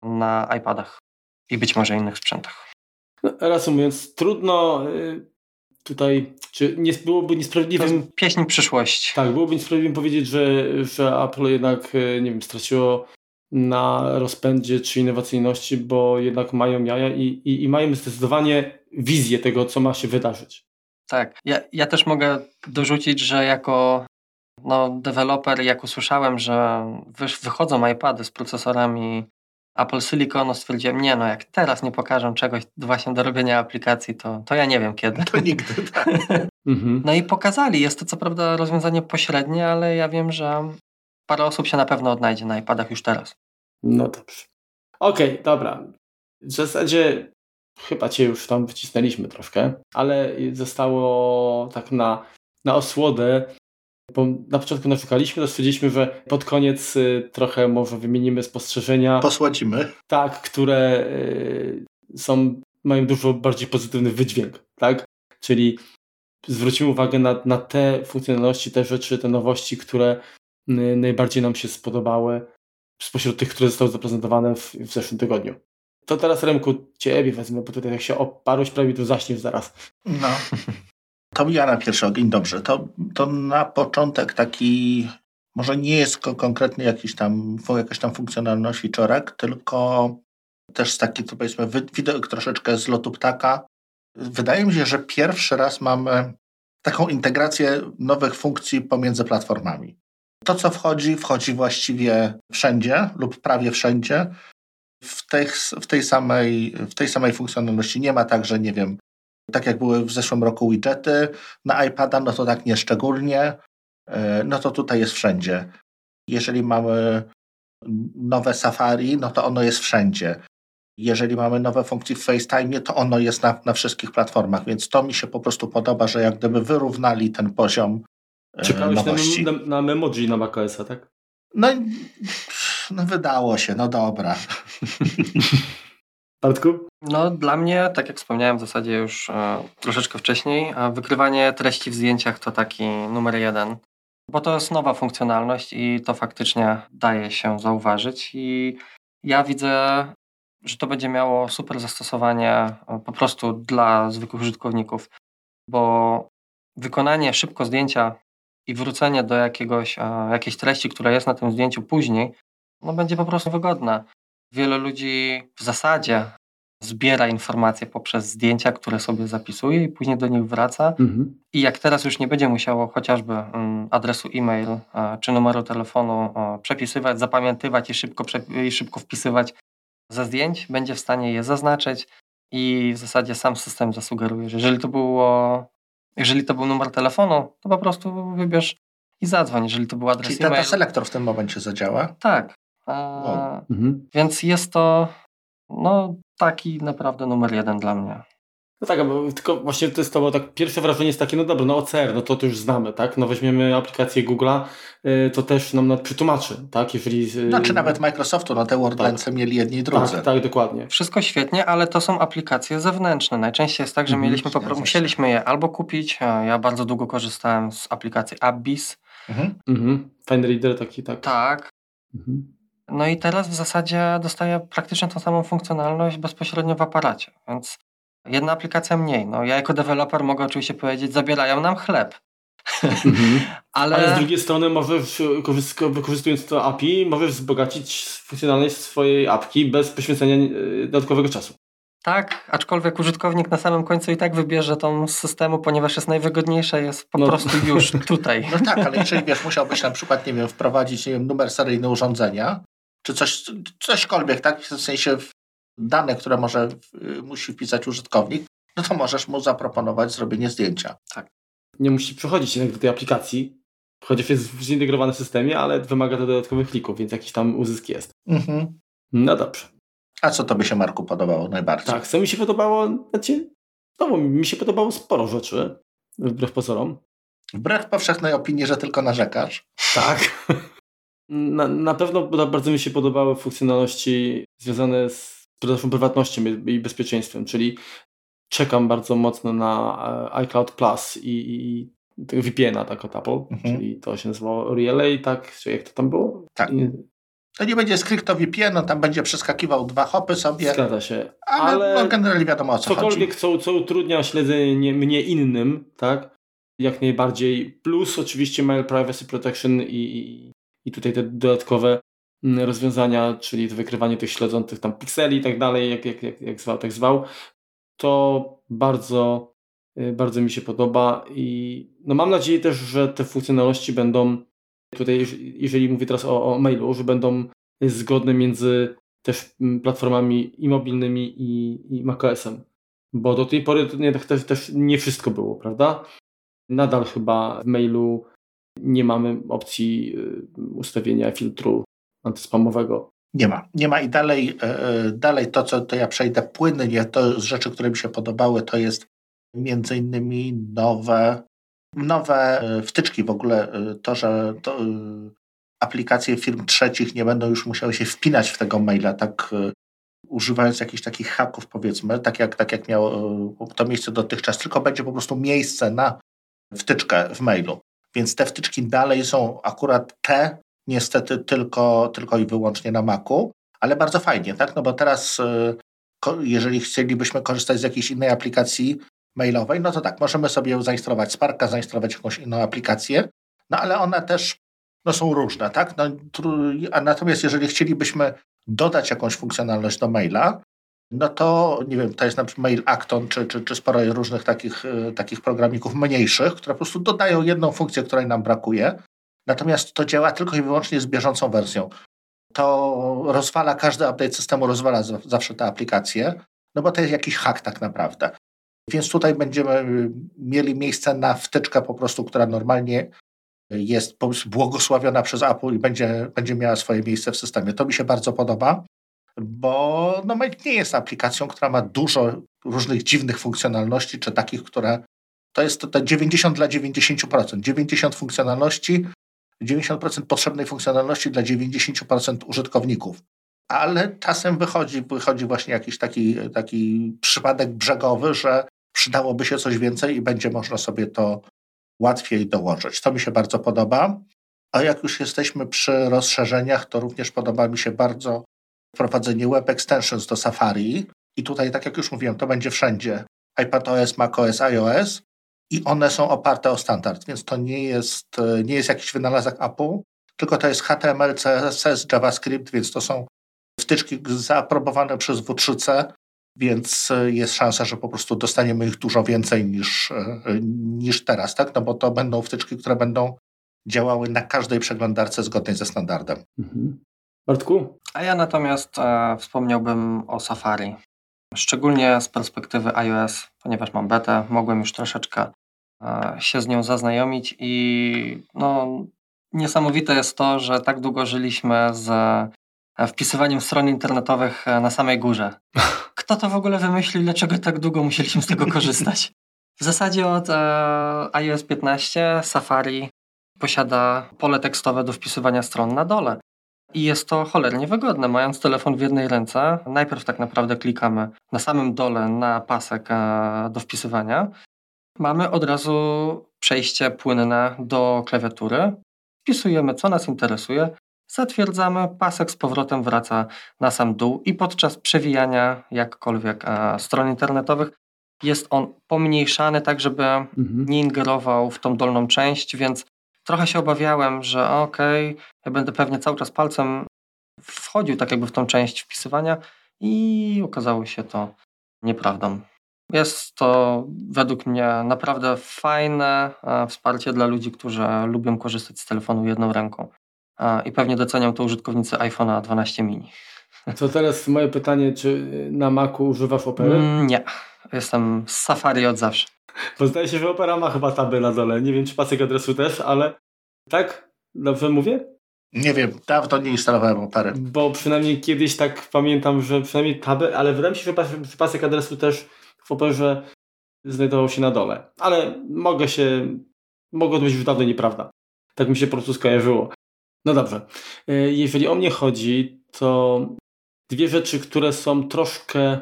[SPEAKER 2] na iPadach i być może innych sprzętach.
[SPEAKER 1] No, reasumując, trudno y, tutaj, czy nie byłoby niesprawiedliwym...
[SPEAKER 2] pieśń przyszłości.
[SPEAKER 1] Tak, byłoby niesprawiedliwym powiedzieć, że, że Apple jednak, e, nie wiem, straciło na rozpędzie czy innowacyjności, bo jednak mają jaja i, i, i mają zdecydowanie wizję tego, co ma się wydarzyć.
[SPEAKER 2] Tak, ja, ja też mogę dorzucić, że jako no, deweloper, jak usłyszałem, że wychodzą iPady z procesorami Apple Silicon no stwierdziłem, nie no, jak teraz nie pokażę czegoś właśnie do robienia aplikacji, to, to ja nie wiem kiedy.
[SPEAKER 3] To nigdy, tak.
[SPEAKER 2] Mhm. no i pokazali, jest to co prawda rozwiązanie pośrednie, ale ja wiem, że parę osób się na pewno odnajdzie na iPadach już teraz.
[SPEAKER 1] No dobrze. Okej, okay, dobra. W zasadzie chyba Cię już tam wycisnęliśmy troszkę, ale zostało tak na, na osłodę bo na początku narzekaliśmy, to stwierdziliśmy, że pod koniec y, trochę może wymienimy spostrzeżenia.
[SPEAKER 3] Posłodzimy.
[SPEAKER 1] Tak, które y, są, mają dużo bardziej pozytywny wydźwięk, tak? Czyli zwrócimy uwagę na, na te funkcjonalności, te rzeczy, te nowości, które y, najbardziej nam się spodobały spośród tych, które zostały zaprezentowane w, w zeszłym tygodniu. To teraz Remku Ciebie wezmę, bo tutaj jak się oparłeś prawie tu zaśniesz zaraz.
[SPEAKER 3] No. To ja na pierwszy ogień, dobrze. To, to na początek taki, może nie jest konkretnie jakiś tam, jakaś tam funkcjonalność wieczorek, tylko też taki, to powiedzmy, widok troszeczkę z lotu ptaka. Wydaje mi się, że pierwszy raz mamy taką integrację nowych funkcji pomiędzy platformami. To, co wchodzi, wchodzi właściwie wszędzie lub prawie wszędzie. W tej, w tej, samej, w tej samej funkcjonalności nie ma tak, że nie wiem, tak jak były w zeszłym roku widgety na iPada, no to tak nieszczególnie. E, no to tutaj jest wszędzie. Jeżeli mamy nowe Safari, no to ono jest wszędzie. Jeżeli mamy nowe funkcje w FaceTime, to ono jest na, na wszystkich platformach, więc to mi się po prostu podoba, że jak gdyby wyrównali ten poziom
[SPEAKER 1] e, Czekałeś nowości. na, na, na Memoji na macOSa, tak?
[SPEAKER 3] No, no wydało się, no dobra.
[SPEAKER 1] Bartku?
[SPEAKER 2] No dla mnie, tak jak wspomniałem w zasadzie już e, troszeczkę wcześniej, wykrywanie treści w zdjęciach to taki numer jeden, bo to jest nowa funkcjonalność i to faktycznie daje się zauważyć i ja widzę, że to będzie miało super zastosowanie e, po prostu dla zwykłych użytkowników, bo wykonanie szybko zdjęcia i wrócenie do jakiegoś, e, jakiejś treści, która jest na tym zdjęciu później, no, będzie po prostu wygodna. Wielu ludzi w zasadzie zbiera informacje poprzez zdjęcia, które sobie zapisuje i później do nich wraca. Mhm. I jak teraz już nie będzie musiało chociażby mm, adresu e-mail czy numeru telefonu przepisywać, zapamiętywać i szybko, i szybko wpisywać ze zdjęć, będzie w stanie je zaznaczyć i w zasadzie sam system zasugeruje, że jeżeli to było, jeżeli to był numer telefonu, to po prostu wybierz i zadzwoń, jeżeli to był adres
[SPEAKER 3] Czyli
[SPEAKER 2] e-mail.
[SPEAKER 3] Czyli selektor w tym momencie zadziała?
[SPEAKER 2] Tak. A, mhm. Więc jest to no, taki naprawdę numer jeden dla mnie.
[SPEAKER 1] No tak, bo tylko właśnie to jest to, bo tak pierwsze wrażenie jest takie, no dobra, no OCR, no to, to już znamy, tak? No weźmiemy aplikację Google'a, y, to też nam przetłumaczy, tak? Jeżeli...
[SPEAKER 3] Y, no czy nawet Microsoftu, no te WordLensy tak. mieli jedni i drudzy.
[SPEAKER 1] Tak, tak, dokładnie.
[SPEAKER 2] Wszystko świetnie, ale to są aplikacje zewnętrzne. Najczęściej jest tak, że mhm, mieliśmy, popro- musieliśmy je albo kupić, ja bardzo długo korzystałem z aplikacji Abyss.
[SPEAKER 1] Mhm. Mhm. Fine Reader taki, tak.
[SPEAKER 2] Tak. Mhm. No i teraz w zasadzie dostaję praktycznie tą samą funkcjonalność bezpośrednio w aparacie, więc jedna aplikacja mniej. No, ja jako deweloper mogę oczywiście powiedzieć, zabierają nam chleb.
[SPEAKER 1] Mhm. Ale... Ale... z drugiej strony możesz, wykorzystując to API, możesz wzbogacić funkcjonalność swojej apki bez poświęcenia e, dodatkowego czasu.
[SPEAKER 2] Tak, aczkolwiek użytkownik na samym końcu i tak wybierze tą z systemu, ponieważ jest najwygodniejsza, jest po no. prostu już tutaj.
[SPEAKER 3] No tak, ale jeżeli wiesz, musiałbyś na przykład, nie wiem, wprowadzić nie wiem, numer seryjny urządzenia, czy coś, cośkolwiek, tak? W sensie dane, które może musi wpisać użytkownik, no to możesz mu zaproponować zrobienie zdjęcia.
[SPEAKER 1] Tak. Nie musi przechodzić jednak do tej aplikacji, chociaż jest w zintegrowanym systemie, ale wymaga to dodatkowych klików, więc jakiś tam uzysk jest. Mhm. No dobrze.
[SPEAKER 3] A co tobie się, Marku, podobało najbardziej?
[SPEAKER 1] Tak, co mi się podobało, znaczy, znowu mi się podobało sporo rzeczy, wbrew pozorom.
[SPEAKER 3] Wbrew powszechnej opinii, że tylko narzekasz.
[SPEAKER 1] Tak. Na, na pewno bardzo mi się podobały funkcjonalności związane z prywatnością i bezpieczeństwem, czyli czekam bardzo mocno na e, iCloud Plus i, i VPN-a tak od Apple, mhm. czyli to się nazywało Relay, tak? Czy jak to tam było?
[SPEAKER 3] Tak. I... To nie będzie stricto VPN, on tam będzie przeskakiwał dwa hopy sobie.
[SPEAKER 1] Zgadza się.
[SPEAKER 3] Ale, ale no, generalnie wiadomo o co
[SPEAKER 1] cokolwiek,
[SPEAKER 3] chodzi.
[SPEAKER 1] Co, co utrudnia śledzenie mnie innym, tak? Jak najbardziej. Plus oczywiście Mail Privacy Protection i, i tutaj te dodatkowe mm, rozwiązania, czyli wykrywanie tych śledzących tam pikseli i tak dalej, jak, jak, jak, jak zwał, tak zwał, to bardzo, y, bardzo mi się podoba i no mam nadzieję też, że te funkcjonalności będą tutaj, jeżeli mówię teraz o, o mailu, że będą zgodne między też mm, platformami i mobilnymi i, i macOS-em, bo do tej pory to nie, też, też nie wszystko było, prawda? Nadal chyba w mailu nie mamy opcji y, ustawienia filtru antyspamowego.
[SPEAKER 3] Nie ma. Nie ma i dalej, e, e, dalej to, co to ja przejdę płynnie, to z rzeczy, które mi się podobały, to jest między innymi nowe, nowe e, wtyczki w ogóle, to, że to, aplikacje firm trzecich nie będą już musiały się wpinać w tego maila, tak używając jakichś takich haków powiedzmy, tak jak, tak jak miało to miejsce dotychczas, tylko będzie po prostu miejsce na wtyczkę w mailu. Więc te wtyczki dalej są akurat te, niestety tylko, tylko i wyłącznie na Macu, ale bardzo fajnie, tak? No bo teraz, y, jeżeli chcielibyśmy korzystać z jakiejś innej aplikacji mailowej, no to tak, możemy sobie zainstalować Sparka, zainstalować jakąś inną aplikację, no ale one też no, są różne, tak? No, natomiast jeżeli chcielibyśmy dodać jakąś funkcjonalność do maila, no to nie wiem, to jest na przykład Mail Acton, czy, czy, czy sporo różnych takich, y, takich programików mniejszych, które po prostu dodają jedną funkcję, której nam brakuje. Natomiast to działa tylko i wyłącznie z bieżącą wersją. To rozwala, każdy update systemu rozwala zawsze tę aplikację, no bo to jest jakiś hack tak naprawdę. Więc tutaj będziemy y, mieli miejsce na wtyczkę po prostu, która normalnie jest błogosławiona przez Apple i będzie, będzie miała swoje miejsce w systemie. To mi się bardzo podoba bo no, Mail nie jest aplikacją, która ma dużo różnych dziwnych funkcjonalności, czy takich, które to jest to, to 90 dla 90%. 90 funkcjonalności, 90% potrzebnej funkcjonalności dla 90% użytkowników. Ale czasem wychodzi, wychodzi właśnie jakiś taki, taki przypadek brzegowy, że przydałoby się coś więcej i będzie można sobie to łatwiej dołożyć. To mi się bardzo podoba. A jak już jesteśmy przy rozszerzeniach, to również podoba mi się bardzo wprowadzenie web extensions do Safari i tutaj, tak jak już mówiłem, to będzie wszędzie iPadOS, macOS, iOS i one są oparte o standard, więc to nie jest, nie jest jakiś wynalazek Apple, tylko to jest HTML, CSS, JavaScript, więc to są wtyczki zaaprobowane przez W3C, więc jest szansa, że po prostu dostaniemy ich dużo więcej niż, niż teraz, tak? No bo to będą wtyczki, które będą działały na każdej przeglądarce zgodnej ze standardem. Mhm.
[SPEAKER 1] Bartku?
[SPEAKER 2] A ja natomiast e, wspomniałbym o Safari. Szczególnie z perspektywy iOS, ponieważ mam betę, mogłem już troszeczkę e, się z nią zaznajomić i no, niesamowite jest to, że tak długo żyliśmy z e, wpisywaniem stron internetowych e, na samej górze. Kto to w ogóle wymyślił, dlaczego tak długo musieliśmy z tego korzystać? W zasadzie od e, iOS 15 Safari posiada pole tekstowe do wpisywania stron na dole. I jest to cholernie wygodne. Mając telefon w jednej ręce, najpierw tak naprawdę klikamy na samym dole na pasek e, do wpisywania. Mamy od razu przejście płynne do klawiatury. Wpisujemy, co nas interesuje, zatwierdzamy, pasek z powrotem wraca na sam dół i podczas przewijania jakkolwiek e, stron internetowych jest on pomniejszany tak, żeby mhm. nie ingerował w tą dolną część, więc trochę się obawiałem, że okej, okay, ja będę pewnie cały czas palcem wchodził tak jakby w tą część wpisywania i okazało się to nieprawdą. Jest to według mnie naprawdę fajne e, wsparcie dla ludzi, którzy lubią korzystać z telefonu jedną ręką. E, I pewnie docenią to użytkownicy iPhone'a 12 mini.
[SPEAKER 1] To teraz moje pytanie, czy na Macu używasz Opery? Mm,
[SPEAKER 2] nie, jestem z Safari od zawsze.
[SPEAKER 1] Bo zdaje się, że Opera ma chyba taby na dole. Nie wiem, czy pasek adresu też, ale tak? Dobrze mówię?
[SPEAKER 3] Nie wiem, dawno nie instalowałem Opery.
[SPEAKER 1] Bo przynajmniej kiedyś tak pamiętam, że przynajmniej taby, ale wydaje mi się, że pasek adresu też w Operze znajdował się na dole. Ale mogę się, mogło to być już dawno nieprawda. Tak mi się po prostu skojarzyło. No dobrze. E, jeżeli o mnie chodzi, to dwie rzeczy, które są troszkę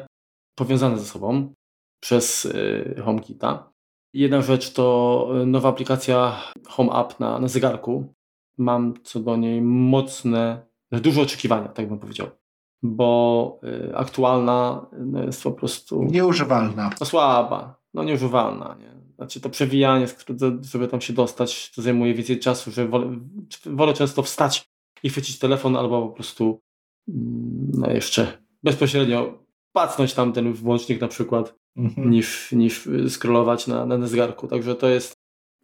[SPEAKER 1] powiązane ze sobą przez e, HomeKita. Jedna rzecz to e, nowa aplikacja Home App na, na zegarku. Mam co do niej mocne, duże oczekiwania, tak bym powiedział. Bo y, aktualna no, jest po prostu.
[SPEAKER 3] Nieużywalna.
[SPEAKER 1] No, słaba, no nieużywalna. Nie? Znaczy to przewijanie, żeby tam się dostać, to zajmuje więcej czasu, że wolę, wolę często wstać i chwycić telefon albo po prostu mm, no jeszcze bezpośrednio pacnąć tam ten włącznik na przykład mhm. niż, niż scrollować na, na zegarku. Także to jest,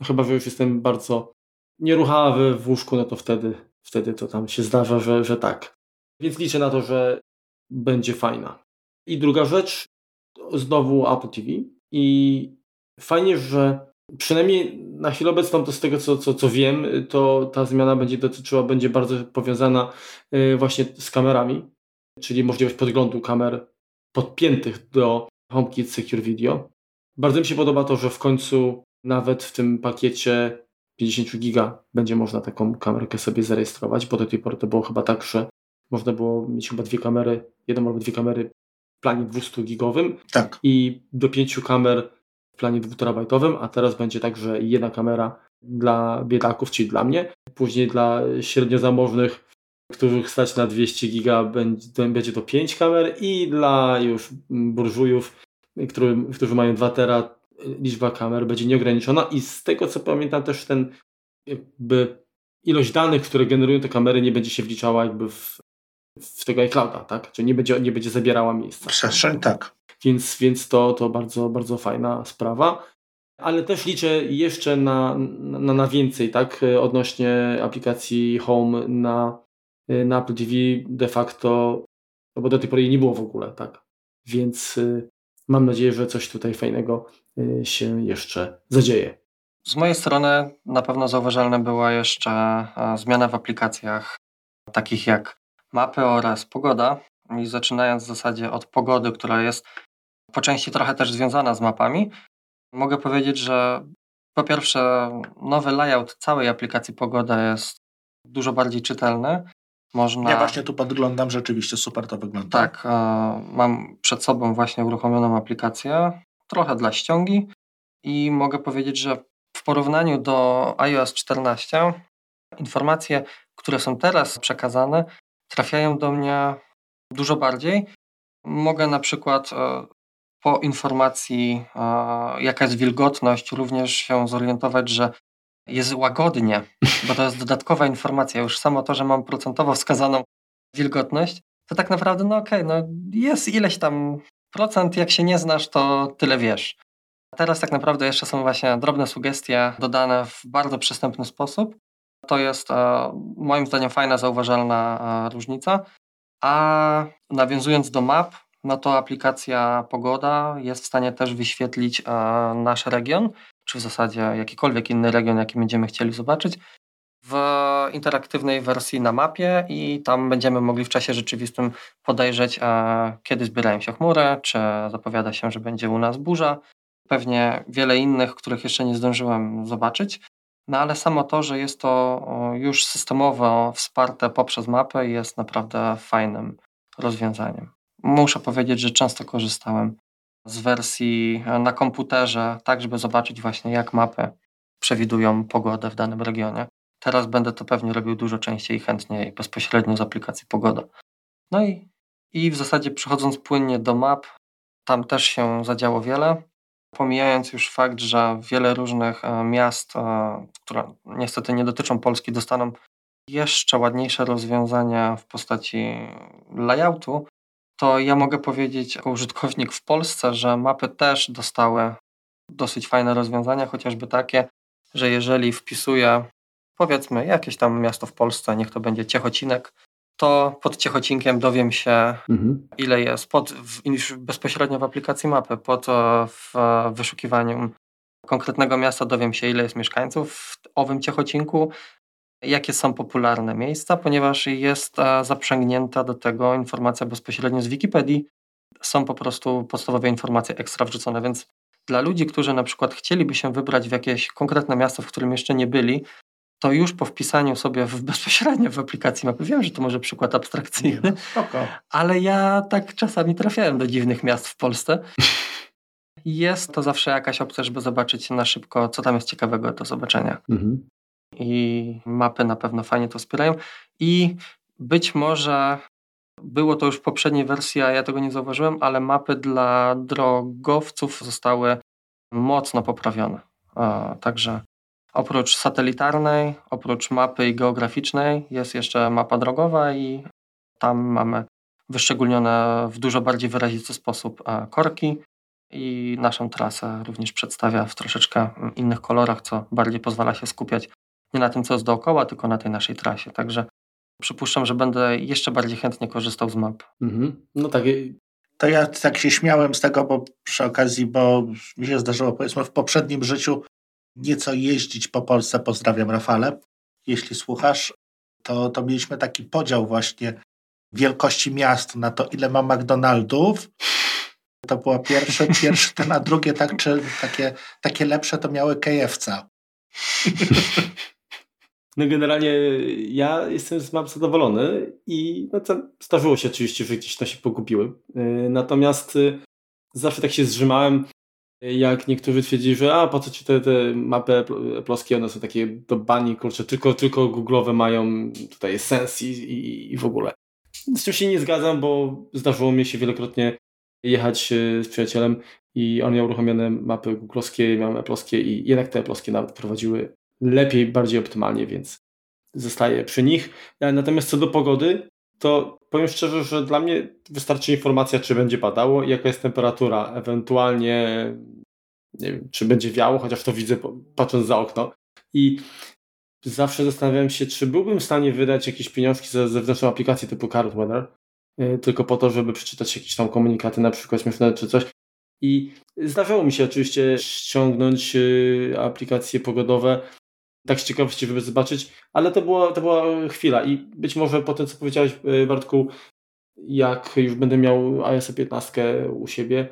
[SPEAKER 1] chyba, że już jestem bardzo nieruchawy w łóżku, no to wtedy, wtedy to tam się zdarza, że, że tak. Więc liczę na to, że będzie fajna. I druga rzecz, znowu Apple TV i fajnie, że przynajmniej na chwilę obecną, to z tego co, co, co wiem, to ta zmiana będzie dotyczyła, będzie bardzo powiązana y, właśnie z kamerami, czyli możliwość podglądu kamer podpiętych do HomeKit Secure Video. Bardzo mi się podoba to, że w końcu nawet w tym pakiecie 50 giga będzie można taką kamerkę sobie zarejestrować, bo do tej pory to było chyba tak, że można było mieć chyba dwie kamery, jedną albo dwie kamery w planie 200 gigowym
[SPEAKER 3] tak.
[SPEAKER 1] i do pięciu kamer w planie 2 terabajtowym, a teraz będzie tak, że jedna kamera dla biedaków, czyli dla mnie, później dla średnio zamożnych których stać na 200 giga, będzie to 5 kamer i dla już burżujów, który, którzy mają 2 tera, liczba kamer będzie nieograniczona i z tego co pamiętam też ten jakby ilość danych, które generują te kamery nie będzie się wliczała jakby w, w tego iClouda, tak? Czyli nie będzie, nie będzie zabierała miejsca.
[SPEAKER 3] Przestrzeń, tak.
[SPEAKER 1] Więc, więc to, to bardzo, bardzo fajna sprawa. Ale też liczę jeszcze na, na, na więcej, tak? Odnośnie aplikacji Home na na Apple TV de facto, no bo do tej pory jej nie było w ogóle, tak. Więc y, mam nadzieję, że coś tutaj fajnego y, się jeszcze zadzieje.
[SPEAKER 2] Z mojej strony na pewno zauważalna była jeszcze zmiana w aplikacjach takich jak mapy oraz pogoda. I zaczynając w zasadzie od pogody, która jest po części trochę też związana z mapami, mogę powiedzieć, że po pierwsze nowy layout całej aplikacji Pogoda jest dużo bardziej czytelny.
[SPEAKER 3] Można... Ja właśnie tu podglądam, rzeczywiście super to wygląda.
[SPEAKER 2] Tak, e, mam przed sobą właśnie uruchomioną aplikację, trochę dla ściągi i mogę powiedzieć, że w porównaniu do iOS 14 informacje, które są teraz przekazane, trafiają do mnie dużo bardziej. Mogę na przykład e, po informacji, e, jaka jest wilgotność, również się zorientować, że jest łagodnie, bo to jest dodatkowa informacja. Już samo to, że mam procentowo wskazaną wilgotność, to tak naprawdę, no okej, okay, no jest ileś tam procent, jak się nie znasz, to tyle wiesz. Teraz tak naprawdę jeszcze są właśnie drobne sugestie dodane w bardzo przystępny sposób. To jest e, moim zdaniem fajna, zauważalna e, różnica. A nawiązując do map, no to aplikacja Pogoda jest w stanie też wyświetlić e, nasz region, czy w zasadzie jakikolwiek inny region, jaki będziemy chcieli zobaczyć, w interaktywnej wersji na mapie i tam będziemy mogli w czasie rzeczywistym podejrzeć, kiedy zbierają się chmury, czy zapowiada się, że będzie u nas burza. Pewnie wiele innych, których jeszcze nie zdążyłem zobaczyć. No ale samo to, że jest to już systemowo wsparte poprzez mapę jest naprawdę fajnym rozwiązaniem. Muszę powiedzieć, że często korzystałem z wersji e, na komputerze, tak żeby zobaczyć właśnie jak mapy przewidują pogodę w danym regionie. Teraz będę to pewnie robił dużo częściej i chętniej bezpośrednio z aplikacji Pogoda. No i, i w zasadzie przechodząc płynnie do map, tam też się zadziało wiele. Pomijając już fakt, że wiele różnych e, miast, e, które niestety nie dotyczą Polski, dostaną jeszcze ładniejsze rozwiązania w postaci layoutu, to ja mogę powiedzieć jako użytkownik w Polsce, że mapy też dostały dosyć fajne rozwiązania, chociażby takie, że jeżeli wpisuję powiedzmy jakieś tam miasto w Polsce, niech to będzie Ciechocinek, to pod Ciechocinkiem dowiem się, mhm. ile jest pod, w, bezpośrednio w aplikacji mapy, pod e, w wyszukiwaniu konkretnego miasta dowiem się, ile jest mieszkańców w owym Ciechocinku, jakie są popularne miejsca, ponieważ jest e, zaprzęgnięta do tego informacja bezpośrednio z Wikipedii. Są po prostu podstawowe informacje ekstra wrzucone, więc dla ludzi, którzy na przykład chcieliby się wybrać w jakieś konkretne miasto, w którym jeszcze nie byli, to już po wpisaniu sobie w, bezpośrednio w aplikacji mapy, wiem, że to może przykład abstrakcyjny, no, ale ja tak czasami trafiałem do dziwnych miast w Polsce. Jest to zawsze jakaś opcja, żeby zobaczyć na szybko, co tam jest ciekawego do zobaczenia. Mhm. I mapy na pewno fajnie to wspierają. I być może było to już w poprzedniej wersji, a ja tego nie zauważyłem, ale mapy dla drogowców zostały mocno poprawione. Także Oprócz satelitarnej, oprócz mapy geograficznej jest jeszcze mapa drogowa i tam mamy wyszczególnione w dużo bardziej wyrazisty sposób e, korki i naszą trasę również przedstawia w troszeczkę innych kolorach, co bardziej pozwala się skupiać nie na tym, co jest dookoła, tylko na tej naszej trasie. Także przypuszczam, że będę jeszcze bardziej chętnie korzystał z map. Mhm.
[SPEAKER 3] No tak. To ja tak się śmiałem z tego, bo przy okazji, bo mi się zdarzyło powiedzmy w poprzednim życiu nieco jeździć po Polsce. Pozdrawiam Rafale. Jeśli słuchasz, to, to mieliśmy taki podział właśnie wielkości miast na to, ile ma McDonaldów. To było pierwsze, pierwsze, ten, a drugie tak, czy takie, takie lepsze to miały KFC.
[SPEAKER 1] No generalnie ja jestem z map zadowolony i no to zdarzyło się oczywiście, że gdzieś to się pogubiły. Y, natomiast y, zawsze tak się zrzymałem, jak niektórzy twierdzili, że a po co ci te, te mapy ploskie, one są takie do bani, kurczę, tylko, tylko googlowe mają tutaj sens i, i, i w ogóle. Z czym się nie zgadzam, bo zdarzyło mi się wielokrotnie jechać e, z przyjacielem i on miał uruchomione mapy googlowskie, miałem ploskie i jednak te ploskie nawet prowadziły lepiej, bardziej optymalnie, więc zostaję przy nich. Natomiast co do pogody, to powiem szczerze, że dla mnie wystarczy informacja, czy będzie padało jaka jest temperatura. Ewentualnie nie wiem, czy będzie wiało, chociaż to widzę patrząc za okno. I zawsze zastanawiałem się, czy byłbym w stanie wydać jakieś pieniążki za zewnętrzną aplikację typu Card Weather, y, tylko po to, żeby przeczytać jakieś tam komunikaty, na przykład śmieszne czy coś. I zdarzało mi się oczywiście ściągnąć y, aplikacje pogodowe tak z ciekawości, żeby zobaczyć, ale to była, to była chwila i być może po tym, co powiedziałeś e, Bartku, jak już będę miał iOS 15 u siebie,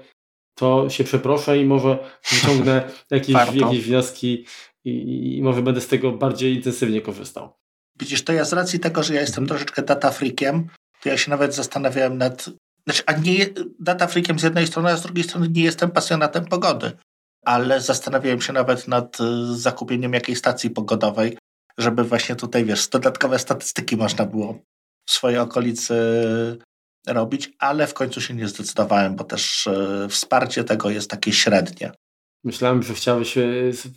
[SPEAKER 1] to się przeproszę i może wyciągnę jakieś, jakieś wnioski i, i, może będę z tego bardziej intensywnie korzystał.
[SPEAKER 3] Widzisz, to ja z racji tego, że ja jestem troszeczkę data freakiem, to ja się nawet zastanawiałem nad... Znaczy, a nie data freakiem z jednej strony, a z drugiej strony nie jestem pasjonatem pogody ale zastanawiałem się nawet nad y, zakupieniem jakiejś stacji pogodowej, żeby właśnie tutaj, wiesz, dodatkowe statystyki można było w swojej okolicy robić, ale w końcu się nie zdecydowałem, bo też y, wsparcie tego jest takie średnie.
[SPEAKER 1] Myślałem, że chciałeś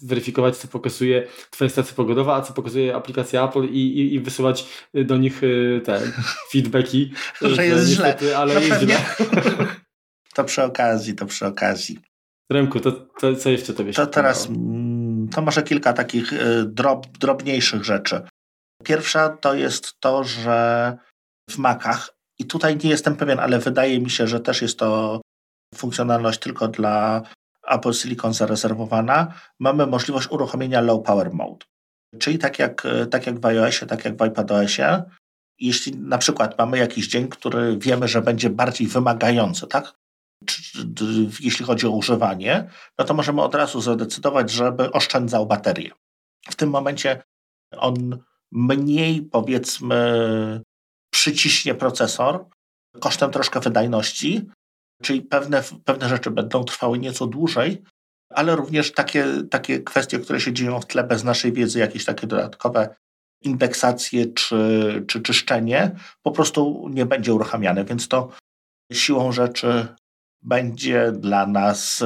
[SPEAKER 1] weryfikować, co pokazuje twoja stacja pogodowa, a co pokazuje aplikacja Apple i, i, i wysyłać do nich te feedbacki.
[SPEAKER 3] że jest niestety, źle.
[SPEAKER 1] Ale no jest źle.
[SPEAKER 3] To przy okazji, to przy okazji.
[SPEAKER 1] Remku, to, to co jeszcze tobie
[SPEAKER 3] się To teraz, to może kilka takich y, drob, drobniejszych rzeczy. Pierwsza to jest to, że w Macach, i tutaj nie jestem pewien, ale wydaje mi się, że też jest to funkcjonalność tylko dla Apple Silicon zarezerwowana, mamy możliwość uruchomienia low power mode. Czyli tak jak, tak jak w iOSie, tak jak w iPadOSie, jeśli na przykład mamy jakiś dzień, który wiemy, że będzie bardziej wymagający, tak? Jeśli chodzi o używanie, no to możemy od razu zadecydować, żeby oszczędzał baterię. W tym momencie on mniej, powiedzmy, przyciśnie procesor kosztem troszkę wydajności, czyli pewne, pewne rzeczy będą trwały nieco dłużej, ale również takie, takie kwestie, które się dzieją w tle bez naszej wiedzy, jakieś takie dodatkowe indeksacje czy, czy czyszczenie, po prostu nie będzie uruchamiane, więc to siłą rzeczy będzie dla nas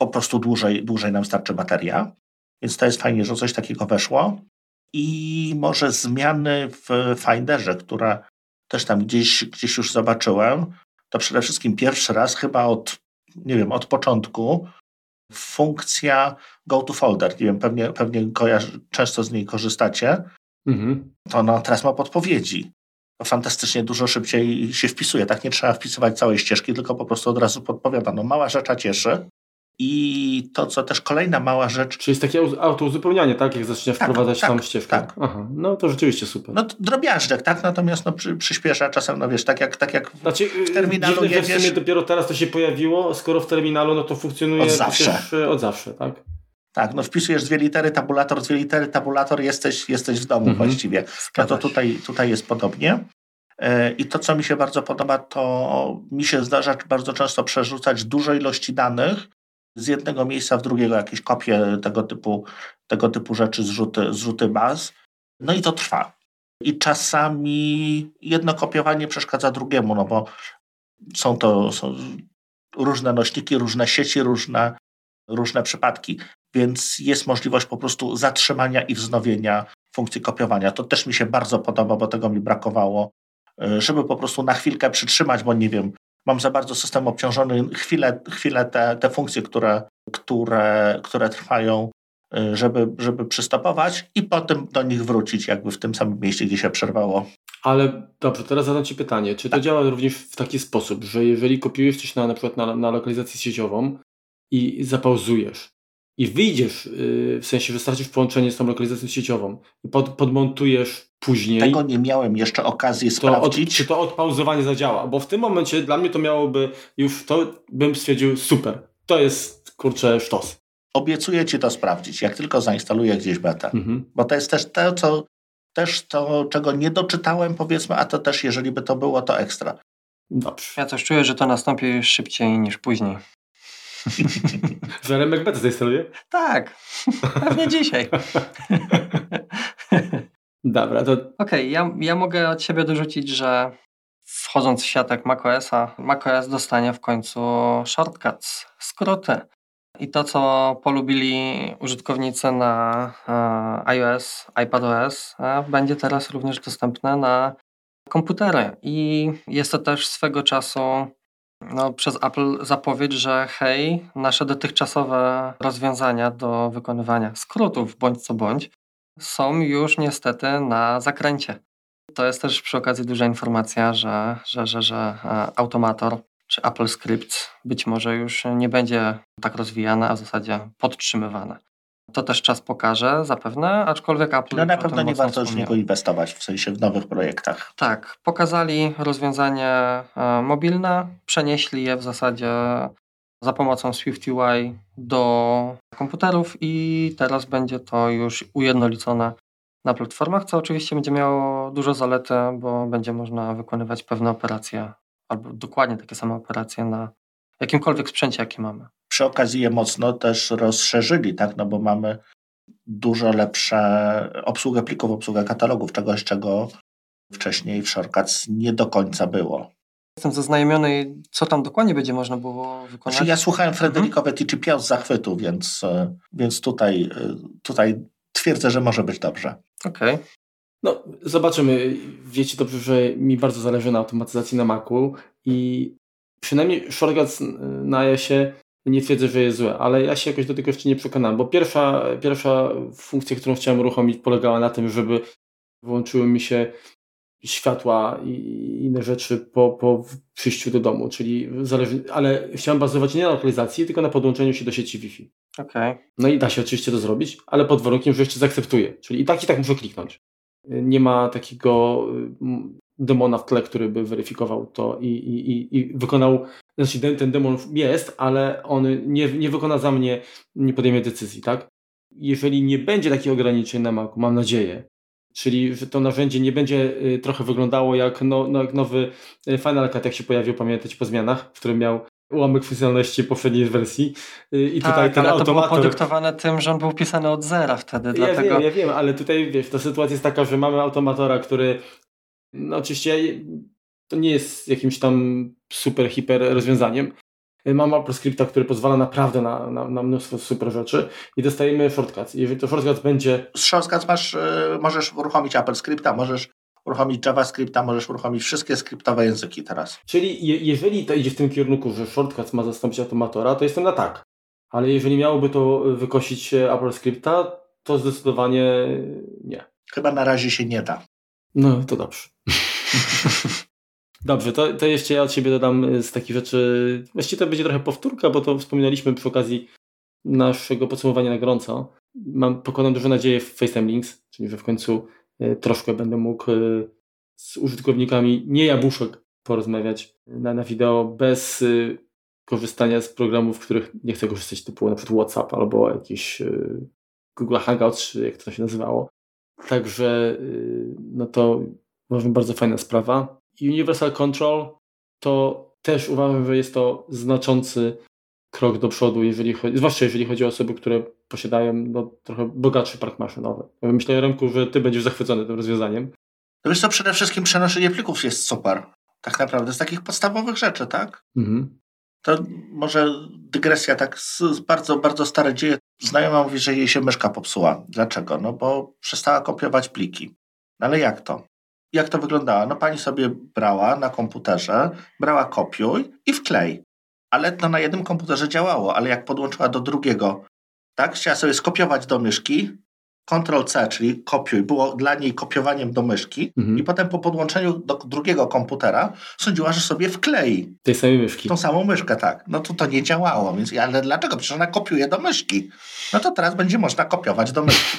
[SPEAKER 3] po prostu dłużej, dłużej nam starczy bateria. Więc to jest fajnie, że coś takiego weszło. I może zmiany w Finderze, które też tam gdzieś, gdzieś już zobaczyłem, to przede wszystkim pierwszy raz chyba od, nie wiem, od początku funkcja Go to Folder. Nie wiem, pewnie, pewnie kojarzy, często z niej korzystacie. Mhm. To ona teraz ma podpowiedzi fantastycznie dużo szybciej się wpisuje. Tak nie trzeba wpisywać całej ścieżki, tylko po prostu od razu podpowiada. No mała rzecz cieszy. I to, co też kolejna mała rzecz.
[SPEAKER 1] Czyli jest takie autouzupełnianie, tak? Jak zacznie tak, wprowadzać tak, tą ścieżkę. Tak. Aha, no to rzeczywiście super.
[SPEAKER 3] No drobiażdżek, tak? Natomiast no, przy, przyspiesza czasem, no wiesz, tak jak, tak jak znaczy, w terminalu jedziesz...
[SPEAKER 1] w sumie dopiero teraz to się pojawiło, skoro w terminalu no to funkcjonuje
[SPEAKER 3] od zawsze.
[SPEAKER 1] E, od zawsze, tak?
[SPEAKER 3] Tak, no wpisujesz dwie litery, tabulator, dwie litery, tabulator, jesteś, jesteś w domu mhm. właściwie. No to tutaj, tutaj jest podobnie. E, I to, co mi się bardzo podoba, to mi się zdarza bardzo często przerzucać duże ilości danych z jednego miejsca w drugiego, jakieś kopie tego typu, tego typu rzeczy, zrzuty, zrzuty baz. No i to trwa. I czasami jedno kopiowanie przeszkadza drugiemu, no bo są to są różne nośniki, różne sieci, różne, różne przypadki, więc jest możliwość po prostu zatrzymania i wznowienia funkcji kopiowania. To też mi się bardzo podoba, bo tego mi brakowało E, żeby po prostu na chwilkę przytrzymać, bo nie wiem, mam za bardzo system obciążony, chwilę, chwilę te, te funkcje, które, które, które trwają, e, żeby, żeby przystopować i potem do nich wrócić jakby w tym samym miejscu, gdzie się przerwało.
[SPEAKER 1] Ale dobrze, teraz zadam Ci pytanie, czy to tak. działa również w taki sposób, że jeżeli kopiujesz coś na, na przykład na, na lokalizację sieciową i zapauzujesz, i wyjdziesz, y, w sensie, że stracisz połączenie z tą lokalizacją sieciową i pod, podmontujesz później.
[SPEAKER 3] Tego nie miałem jeszcze okazji sprawdzić.
[SPEAKER 1] Od, czy to odpauzowanie zadziała? Bo w tym momencie dla mnie to miałoby już, to bym stwierdził super. To jest, kurczę, sztos.
[SPEAKER 3] Obiecuję Ci to sprawdzić, jak tylko zainstaluję gdzieś betę. Mhm. Bo to jest też to, co, też to, czego nie doczytałem, powiedzmy, a to też, jeżeli by to było, to ekstra.
[SPEAKER 2] Dobrze. Ja też czuję, że to nastąpi szybciej niż później.
[SPEAKER 1] Że Remek betę zainstaluje?
[SPEAKER 2] Tak, pewnie dzisiaj.
[SPEAKER 1] Dobra, to... Okej,
[SPEAKER 2] okay, ja, ja mogę od siebie dorzucić, że wchodząc w światek macOSa, macOS dostanie w końcu shortcuts, skróty. I to, co polubili użytkownicy na e, iOS, iPadOS, e, będzie teraz również dostępne na komputery. I jest to też swego czasu no, przez Apple zapowiedź, że hej, nasze dotychczasowe rozwiązania do wykonywania skrótów bądź co bądź są już niestety na zakręcie. To jest też przy okazji duża informacja, że, że, że, że e, automator czy Apple Script być może już nie będzie tak rozwijane, a w zasadzie podtrzymywane. To też czas pokaże zapewne, aczkolwiek Apple.
[SPEAKER 3] No na pewno nie warto z niego inwestować, w sensie w nowych projektach.
[SPEAKER 2] Tak, pokazali rozwiązanie e, mobilne, przenieśli je w zasadzie za pomocą SwiftUI do komputerów i teraz będzie to już ujednolicone na platformach, co oczywiście będzie miało dużo zalety, bo będzie można wykonywać pewne operacje albo dokładnie takie same operacje na jakimkolwiek sprzęcie, jaki mamy.
[SPEAKER 3] Przy okazji je mocno też rozszerzyli, tak, no bo mamy dużo lepsze obsługę plików, obsługę katalogów, czegoś, czego wcześniej w Shortcuts nie do końca było.
[SPEAKER 2] jestem zaznajomiony, co tam dokładnie będzie można było wykonać.
[SPEAKER 3] Znaczy ja słuchałem Frederiko mhm. Vetici z zachwytu, więc, e, więc tutaj, e, tutaj twierdzę, że może być dobrze.
[SPEAKER 2] Okej. Okay.
[SPEAKER 1] No, zobaczymy. Wiecie dobrze, że mi bardzo zależy na automatyzacji na Macu i przynajmniej shortcuts na iOSie nie twierdzę, że jest złe, ale ja się jakoś do tego jeszcze nie przekonałem, bo pierwsza, pierwsza funkcja, którą chciałem uruchomić polegała na tym, żeby włączyły mi się światła i inne rzeczy po, po przyjściu do domu, czyli zależy, ale chciałem bazować nie na lokalizacji, tylko na podłączeniu się do sieci Wi-Fi.
[SPEAKER 2] Okay.
[SPEAKER 1] No i da się oczywiście to zrobić, ale pod warunkiem, że jeszcze zaakceptuję, czyli i tak i tak muszę kliknąć. Nie ma takiego mm, demona w tle, który by weryfikował to i, i, i wykonał, znaczy ten, ten demon jest, ale on nie, nie wykona za mnie, nie podejmie decyzji, tak? Jeżeli nie będzie takich ograniczeń na Macu, mam nadzieję, Czyli, że to narzędzie nie będzie y, trochę wyglądało jak, no, no, jak nowy y, Final Cut, jak się pojawił, pamiętać po zmianach, w którym miał ułamek funkcjonalności poprzedniej wersji.
[SPEAKER 2] Y, I tak, tutaj ten ale automator... to było podyktowane tym, że on był pisany od zera wtedy. Ja
[SPEAKER 1] dlatego... wiem, ja wiem, ale tutaj wiesz, ta sytuacja jest taka, że mamy automatora, który no oczywiście to nie jest jakimś tam super, hiper rozwiązaniem, Mam AppleScripta, który pozwala naprawdę na, na, na, mnóstwo super rzeczy i dostajemy shortcuts. Jeżeli to shortcuts będzie...
[SPEAKER 3] Z shortcuts masz, e, możesz uruchomić AppleScripta, możesz uruchomić JavaScripta, możesz uruchomić wszystkie skryptowe języki teraz.
[SPEAKER 1] Czyli je, jeżeli to idzie w tym kierunku, że shortcuts ma zastąpić automatora, to jestem na tak. Ale jeżeli miałoby to wykosić AppleScripta, to zdecydowanie nie.
[SPEAKER 3] Chyba na razie się nie da.
[SPEAKER 1] No, to dobrze. Dobrze, to, to jeszcze ja od siebie dodam y, z takich rzeczy. Właściwie to będzie trochę powtórka, bo to wspominaliśmy przy okazji naszego podsumowania na gorąco. Mam, pokładam duże nadzieję w FaceTime Links, czyli że w końcu y, troszkę będę mógł y, z użytkownikami nie jabłuszek porozmawiać na, na wideo bez korzystania z programów, których nie chcę korzystać, typu na przykład WhatsApp albo jakiś Google Hangouts, czy jak to się nazywało. Także no to uważam bardzo fajna sprawa. Universal Control to też uważam, że jest to znaczący krok do przodu, jeżeli chodzi, zwłaszcza jeżeli chodzi o osoby, które posiadają no, trochę bogatszy park maszynowy. Myślę, Remku, że ty będziesz zachwycony tym rozwiązaniem.
[SPEAKER 3] To wiesz to przede wszystkim przenoszenie plików jest super. Tak naprawdę z takich podstawowych rzeczy, tak? Mhm. To może dygresja tak z, z bardzo, bardzo stare dzieje. Znajoma mówi, że jej się myszka popsuła. Dlaczego? No bo przestała kopiować pliki. No ale jak to? Jak to wyglądało? No pani sobie brała na komputerze, brała kopiuj i wklej. Ale to na jednym komputerze działało, ale jak podłączyła do drugiego, tak, chciała sobie skopiować do myszki, Ctrl-C, czyli kopiuj, było dla niej kopiowaniem do myszki mhm. i potem po podłączeniu do drugiego komputera sądziła, że sobie wklei.
[SPEAKER 1] Tej samej myszki.
[SPEAKER 3] Tą samą myszkę, tak. No to to nie działało, więc ale dlaczego? Przecież ona kopiuje do myszki. No to teraz będzie można kopiować do myszki.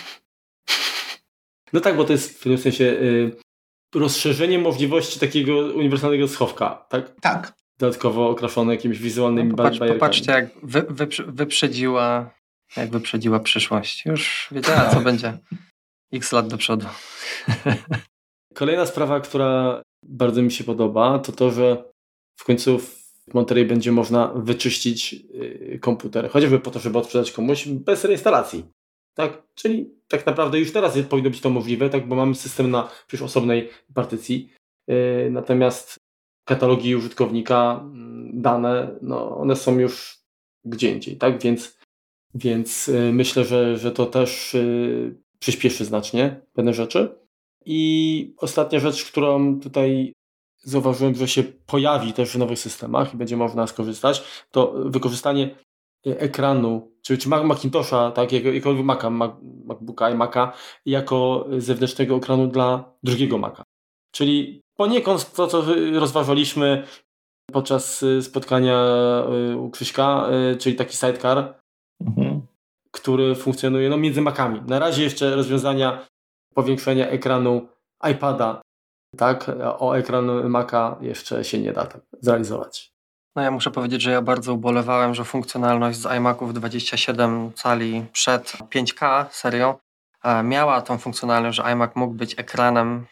[SPEAKER 1] No tak, bo to jest w pewnym sensie y, rozszerzenie możliwości takiego uniwersalnego schowka, tak?
[SPEAKER 3] Tak.
[SPEAKER 1] Dodatkowo okraszone jakimiś wizualnymi no,
[SPEAKER 2] popatrz, Popatrzcie, jak wy, wyprzedziła, jak wyprzedziła przyszłość. Już wiedziała, co będzie x lat do przodu.
[SPEAKER 1] Kolejna sprawa, która bardzo mi się podoba, to to, że w końcu w Monterey będzie można wyczyścić y, komputer, chociażby po to, żeby odsprzedać komuś bez reinstalacji. Tak? Czyli tak naprawdę już teraz powinno być to możliwe, tak? bo mamy system na przecież osobnej partycji. Yy, natomiast katalogi użytkownika, mm, dane, no, one są już gdzie indziej, tak? Więc, więc yy, myślę, że, że to też yy, przyspieszy znacznie pewne rzeczy. I ostatnia rzecz, którą tutaj zauważyłem, że się pojawi też w nowych systemach i będzie można skorzystać, to wykorzystanie ekranu, czy, czy Macintosha, tak, jako Maca, MacBooka i Maca, jako zewnętrznego ekranu dla drugiego Maca. Czyli poniekąd to, co rozważaliśmy podczas y, spotkania y, u Krzyśka, czyli taki sidecar, mhm. który funkcjonuje no, między Macami. Na razie jeszcze rozwiązania powiększenia ekranu iPada, tak, o ekran Maca jeszcze się nie da tak zrealizować.
[SPEAKER 2] No ja muszę powiedzieć, że ja bardzo ubolewałem, że funkcjonalność z iMaców 27 cali przed 5K serią e, miała tą funkcjonalność, że iMac mógł być ekranem,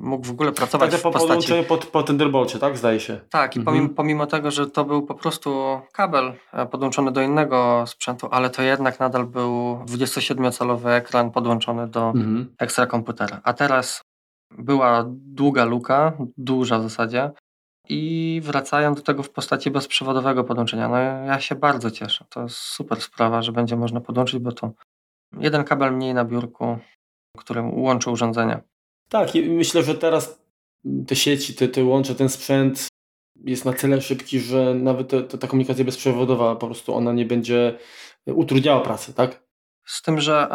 [SPEAKER 2] mógł w ogóle pracować tak, w
[SPEAKER 1] po
[SPEAKER 2] postaci...
[SPEAKER 1] Po, po Thunderbolcie, tak? Zdaje się.
[SPEAKER 2] Tak, i mhm. pomimo, pomimo, tego, że to był po prostu kabel e, podłączony do innego sprzętu, ale to jednak nadal był 27-calowy ekran podłączony do mhm. ekstra komputera. A teraz była długa luka, duża w zasadzie, i wracają do tego w postaci bezprzewodowego podłączenia. No ja się bardzo cieszę. To jest super sprawa, że będzie można podłączyć, bo to jeden kabel mniej na biurku, którym łączy urządzenia.
[SPEAKER 1] Tak, i myślę, że teraz te sieci, te, te łącze, ten sprzęt jest na tyle szybki, że nawet te, te, ta komunikacja bezprzewodowa po prostu ona nie będzie utrudniała pracy, tak?
[SPEAKER 2] Z tym, że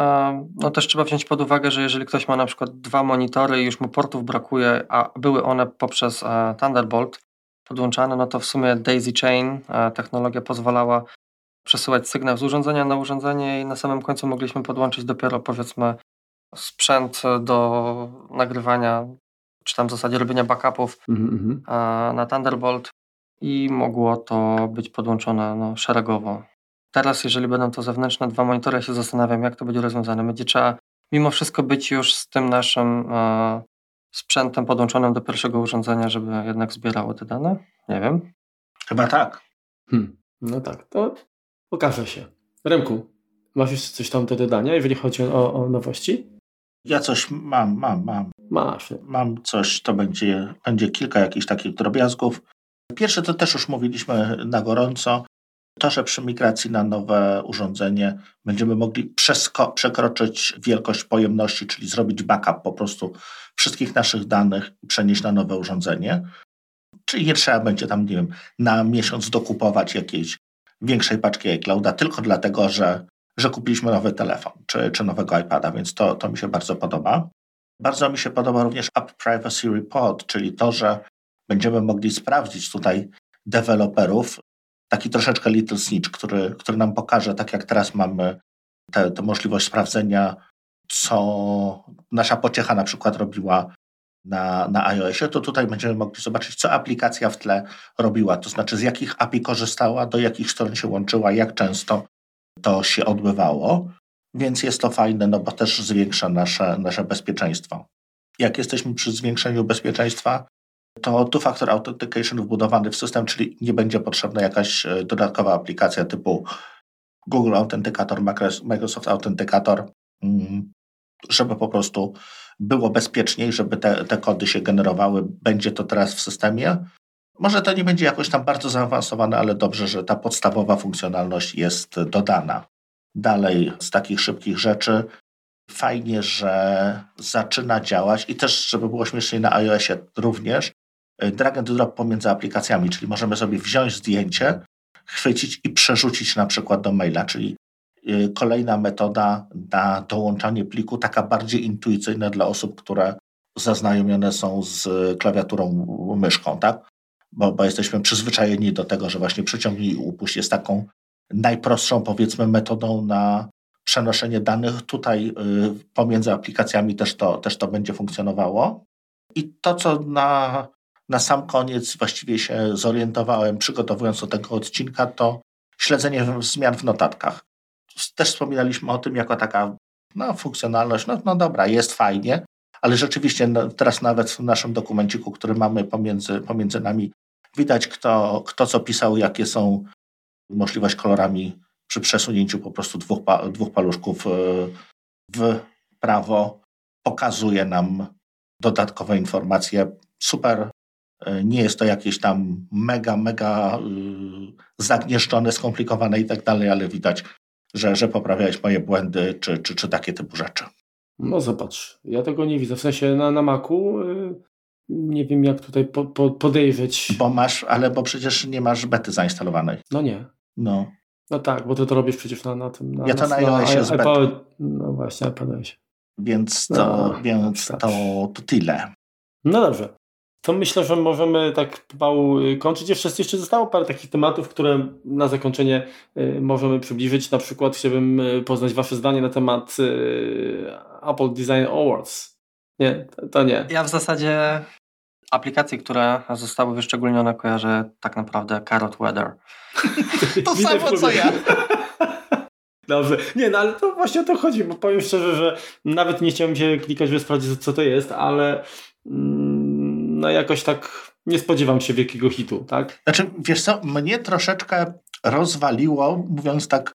[SPEAKER 2] no też trzeba wziąć pod uwagę, że jeżeli ktoś ma na przykład dwa monitory i już mu portów brakuje, a były one poprzez Thunderbolt podłączane, no to w sumie Daisy Chain technologia pozwalała przesyłać sygnał z urządzenia na urządzenie i na samym końcu mogliśmy podłączyć dopiero powiedzmy sprzęt do nagrywania, czy tam w zasadzie robienia backupów mm-hmm. na Thunderbolt i mogło to być podłączone no, szeregowo. Teraz, jeżeli będą to zewnętrzne dwa monitory, ja się zastanawiam, jak to będzie rozwiązane. Będzie trzeba mimo wszystko być już z tym naszym e, sprzętem podłączonym do pierwszego urządzenia, żeby jednak zbierało te dane? Nie wiem.
[SPEAKER 3] Chyba tak.
[SPEAKER 1] Hmm. No tak, to okaże się. Remku, masz jeszcze coś tam do dodania, jeżeli chodzi o, o nowości?
[SPEAKER 3] Ja coś mam, mam, mam.
[SPEAKER 1] Masz.
[SPEAKER 3] Mam coś, to będzie, będzie kilka jakichś takich drobiazgów. Pierwsze to też już mówiliśmy na gorąco. To, że przy migracji na nowe urządzenie będziemy mogli przekroczyć wielkość pojemności, czyli zrobić backup po prostu wszystkich naszych danych i przenieść na nowe urządzenie. Czyli nie trzeba będzie tam, nie wiem, na miesiąc dokupować jakiejś większej paczki iClouda tylko dlatego, że że kupiliśmy nowy telefon czy, czy nowego iPada, więc to, to mi się bardzo podoba. Bardzo mi się podoba również App Privacy Report, czyli to, że będziemy mogli sprawdzić tutaj deweloperów, taki troszeczkę little snitch, który, który nam pokaże, tak jak teraz mamy tę możliwość sprawdzenia, co nasza pociecha na przykład robiła na, na iOSie, to tutaj będziemy mogli zobaczyć, co aplikacja w tle robiła, to znaczy z jakich API korzystała, do jakich stron się łączyła, jak często to się odbywało, więc jest to fajne, no bo też zwiększa nasze, nasze bezpieczeństwo. Jak jesteśmy przy zwiększeniu bezpieczeństwa, to two-factor authentication wbudowany w system, czyli nie będzie potrzebna jakaś e, dodatkowa aplikacja typu Google Authenticator, Microsoft Authenticator, mm, żeby po prostu było bezpieczniej, żeby te, te kody się generowały. Będzie to teraz w systemie. Może to nie będzie jakoś tam bardzo zaawansowane, ale dobrze, że ta podstawowa funkcjonalność jest dodana. Dalej z takich szybkich rzeczy fajnie, że zaczyna działać i też, żeby było śmieszniej na iOSie również, drag and drop pomiędzy aplikacjami, czyli możemy sobie wziąć zdjęcie, chwycić i przerzucić na przykład do maila, czyli y, kolejna metoda na dołączanie pliku, taka bardziej intuicyjna dla osób, które zaznajomione są z klawiaturą myszką, tak? bo, bo jesteśmy przyzwyczajeni do tego, że właśnie przyciągnij i upuść jest taką najprostszą, powiedzmy, metodą na przenoszenie danych. Tutaj y, pomiędzy aplikacjami też to, też to będzie funkcjonowało. I to, co na, na sam koniec właściwie się zorientowałem, przygotowując do tego odcinka, to śledzenie zmian w notatkach. Też wspominaliśmy o tym jako taka no, funkcjonalność. No, no dobra, jest fajnie, ale rzeczywiście no, teraz nawet w naszym dokumenciku, który mamy pomiędzy, pomiędzy nami, widać kto, kto co pisał, jakie są możliwość kolorami przy przesunięciu po prostu dwóch, dwóch paluszków e, w prawo. Pokazuje nam dodatkowe informacje. Super. E, nie jest to jakieś tam mega, mega e, zagnieszczone, skomplikowane i tak dalej, ale widać, że, że poprawiałeś moje błędy czy, czy, czy takie typu rzeczy.
[SPEAKER 1] No zobacz, ja tego nie widzę. W sensie na, na Macu y, nie wiem jak tutaj po, po, podejrzeć.
[SPEAKER 3] Bo masz, ale bo przecież nie masz bety zainstalowanej.
[SPEAKER 1] No nie.
[SPEAKER 3] No.
[SPEAKER 1] No tak, bo ty to robisz przecież na, na tym. Na,
[SPEAKER 3] ja to na, iOSie z bety.
[SPEAKER 1] No właśnie, iPadOSie.
[SPEAKER 3] Więc to, no, więc to, to tyle.
[SPEAKER 1] No dobrze to myślę, że możemy tak pomału y, kończyć. Jeszcze, jeszcze zostało parę takich tematów, które na zakończenie y, możemy przybliżyć. Na przykład chciałbym y, poznać Wasze zdanie na temat Apple Design Awards. Nie, to nie.
[SPEAKER 2] Ja w zasadzie aplikacje, które zostały wyszczególnione kojarzę tak naprawdę Carrot Weather.
[SPEAKER 3] to samo co ja.
[SPEAKER 1] Dobrze. Nie, no ale to właśnie o to chodzi, bo powiem szczerze, że nawet nie chciałem się klikać, żeby sprawdzić, co to jest, ale mm, no jakoś tak nie spodziewam się wielkiego hitu, tak?
[SPEAKER 3] Znaczy, wiesz co, mnie troszeczkę rozwaliło, mówiąc tak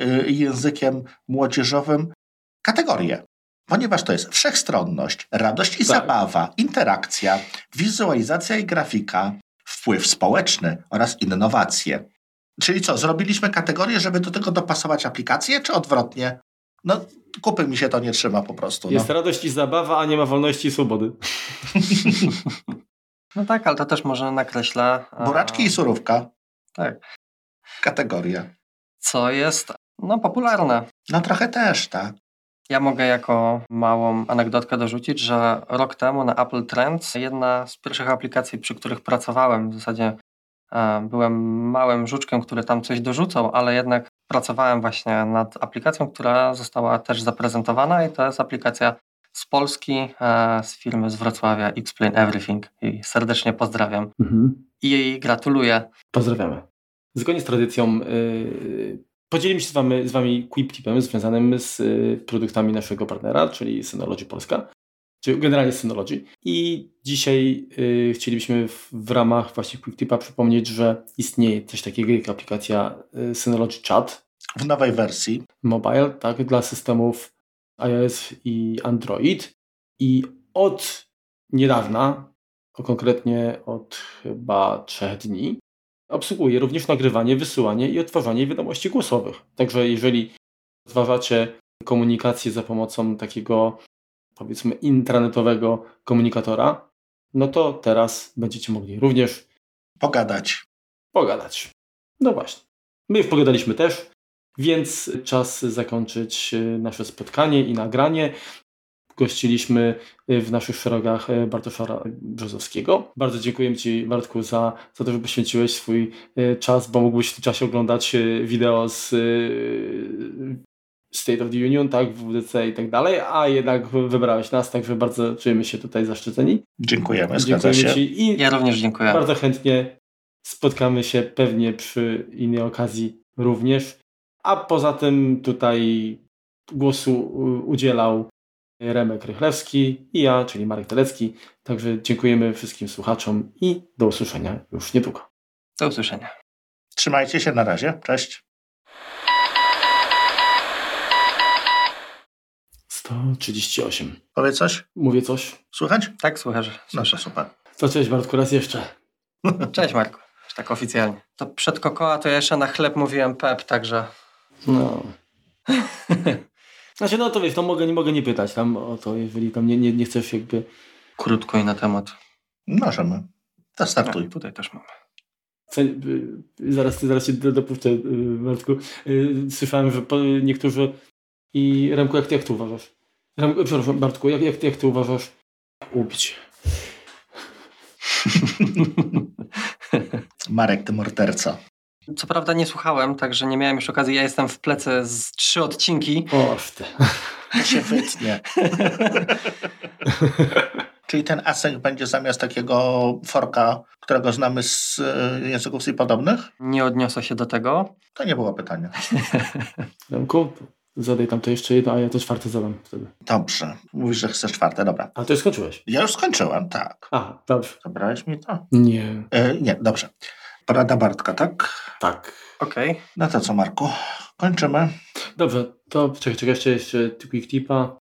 [SPEAKER 3] y, językiem młodzieżowym, kategorię. Ponieważ to jest wszechstronność, radość i tak. zabawa, interakcja, wizualizacja i grafika, wpływ społeczny oraz innowacje. Czyli co, zrobiliśmy kategorię, żeby do tego dopasować aplikację, czy odwrotnie? No, kupy mi się to nie trzyma po prostu.
[SPEAKER 1] Jest
[SPEAKER 3] no.
[SPEAKER 1] radość i zabawa, a nie ma wolności i swobody.
[SPEAKER 2] No tak, ale to też może nakreśla... a,
[SPEAKER 3] Buraczki i surówka.
[SPEAKER 2] Tak.
[SPEAKER 3] Kategoria.
[SPEAKER 2] Co jest no, popularne.
[SPEAKER 3] No trochę też, tak.
[SPEAKER 2] Ja mogę jako małą anegdotkę dorzucić, że rok temu na Apple Trends jedna z pierwszych aplikacji, przy których pracowałem, w zasadzie byłem małym żuczkiem, który tam coś dorzucał, ale jednak pracowałem właśnie nad aplikacją, która została też zaprezentowana i to jest aplikacja z Polski, e, z firmy z Wrocławia Explain Everything i serdecznie pozdrawiam
[SPEAKER 1] Mhm.
[SPEAKER 2] i jej gratuluję.
[SPEAKER 1] Pozdrawiamy. Zgodnie z tradycją yy, podzielimy się z wami, z wami quick tipem związanym z yy, produktami naszego partnera, czyli Synology Polska, czy generalnie Synology. I dzisiaj yy, chcielibyśmy w, w ramach właśnie quick tipa przypomnieć, że istnieje coś takiego jak aplikacja yy, Synology Chat
[SPEAKER 3] W nowej wersji.
[SPEAKER 1] Mobile, tak, dla systemów iOS i Android. I od niedawna, a konkretnie od chyba trzech dni, obsługuje również nagrywanie, wysyłanie i odtwarzanie wiadomości głosowych. Także jeżeli rozważacie komunikację za pomocą takiego powiedzmy intranetowego komunikatora, no to teraz będziecie mogli również
[SPEAKER 3] Pogadać.
[SPEAKER 1] pogadać. No właśnie. My już pogadaliśmy też, więc czas zakończyć e, nasze spotkanie i nagranie. Gościliśmy e, w naszych szeregach e, Bartosza Brzozowskiego. Bardzo dziękuję Ci, Bartku, za, za to, że poświęciłeś swój czas, bo mógłbyś w tym czasie oglądać wideo z State of the Union, tak, WDC i tak dalej, a jednak wybrałeś nas, także bardzo czujemy się tutaj zaszczyceni.
[SPEAKER 3] Dziękujemy,
[SPEAKER 1] Dziękujemy
[SPEAKER 3] się.
[SPEAKER 1] Ci i
[SPEAKER 2] Ja również dziękuję.
[SPEAKER 1] bardzo chętnie spotkamy się pewnie przy innej okazji również. A poza tym tutaj głosu u- udzielał Remek Rychlewski i ja, czyli Marek Telecki. Także dziękujemy wszystkim słuchaczom i do usłyszenia już niedługo.
[SPEAKER 2] Do usłyszenia.
[SPEAKER 3] Trzymajcie się, na razie. Cześć.
[SPEAKER 1] 138.
[SPEAKER 3] Powiedz coś?
[SPEAKER 1] Mówię coś?
[SPEAKER 3] Słychać?
[SPEAKER 2] Tak, słyszę.
[SPEAKER 3] No to super.
[SPEAKER 1] To cześć Bartku, raz jeszcze.
[SPEAKER 2] Cześć Marku, już tak oficjalnie. To przed kokoła to ja jeszcze na chleb mówiłem pep, także
[SPEAKER 1] No. Znaczy, no to wiesz, to mogę, nie mogę nie pytać tam o to, jeżeli tam nie, nie, nie chcesz jakby...
[SPEAKER 2] krótko i na temat.
[SPEAKER 3] Możemy. To startuj.
[SPEAKER 2] A, tutaj też mamy.
[SPEAKER 1] Y, Zaraz, zaraz się do- dopuszczę, y, Bartku. Y, Słyszałem, że niektórzy... I Remku, jak ty, jak ty uważasz? Remku, przepraszam, Bartku, jak, jak, ty, jak ty uważasz? Ubić.
[SPEAKER 3] Marek, ty morderca.
[SPEAKER 2] Co prawda nie słuchałem, także nie miałem już okazji. Ja jestem w plecy z trzy odcinki.
[SPEAKER 1] Oż ty.
[SPEAKER 3] Się wytnie. Czyli ten async będzie zamiast takiego forka, którego znamy z e, języków C podobnych?
[SPEAKER 2] Nie odniosę się do tego.
[SPEAKER 3] To nie było pytania.
[SPEAKER 1] Remku, zadaj tam to jeszcze jedno, a ja to czwarte zadam wtedy.
[SPEAKER 3] Dobrze. Mówisz, że chcesz czwarte, dobra.
[SPEAKER 1] A już skończyłeś.
[SPEAKER 3] Ja już skończyłem, tak.
[SPEAKER 1] A, dobrze.
[SPEAKER 3] Zabrałeś mi to?
[SPEAKER 1] Nie.
[SPEAKER 3] E, nie, dobrze. Porada Bartka, tak?
[SPEAKER 1] Tak.
[SPEAKER 2] Okej.
[SPEAKER 3] No to co, Marku? Kończymy.
[SPEAKER 1] Dobrze, to czekaj, czekaj jeszcze, jeszcze quick tipa.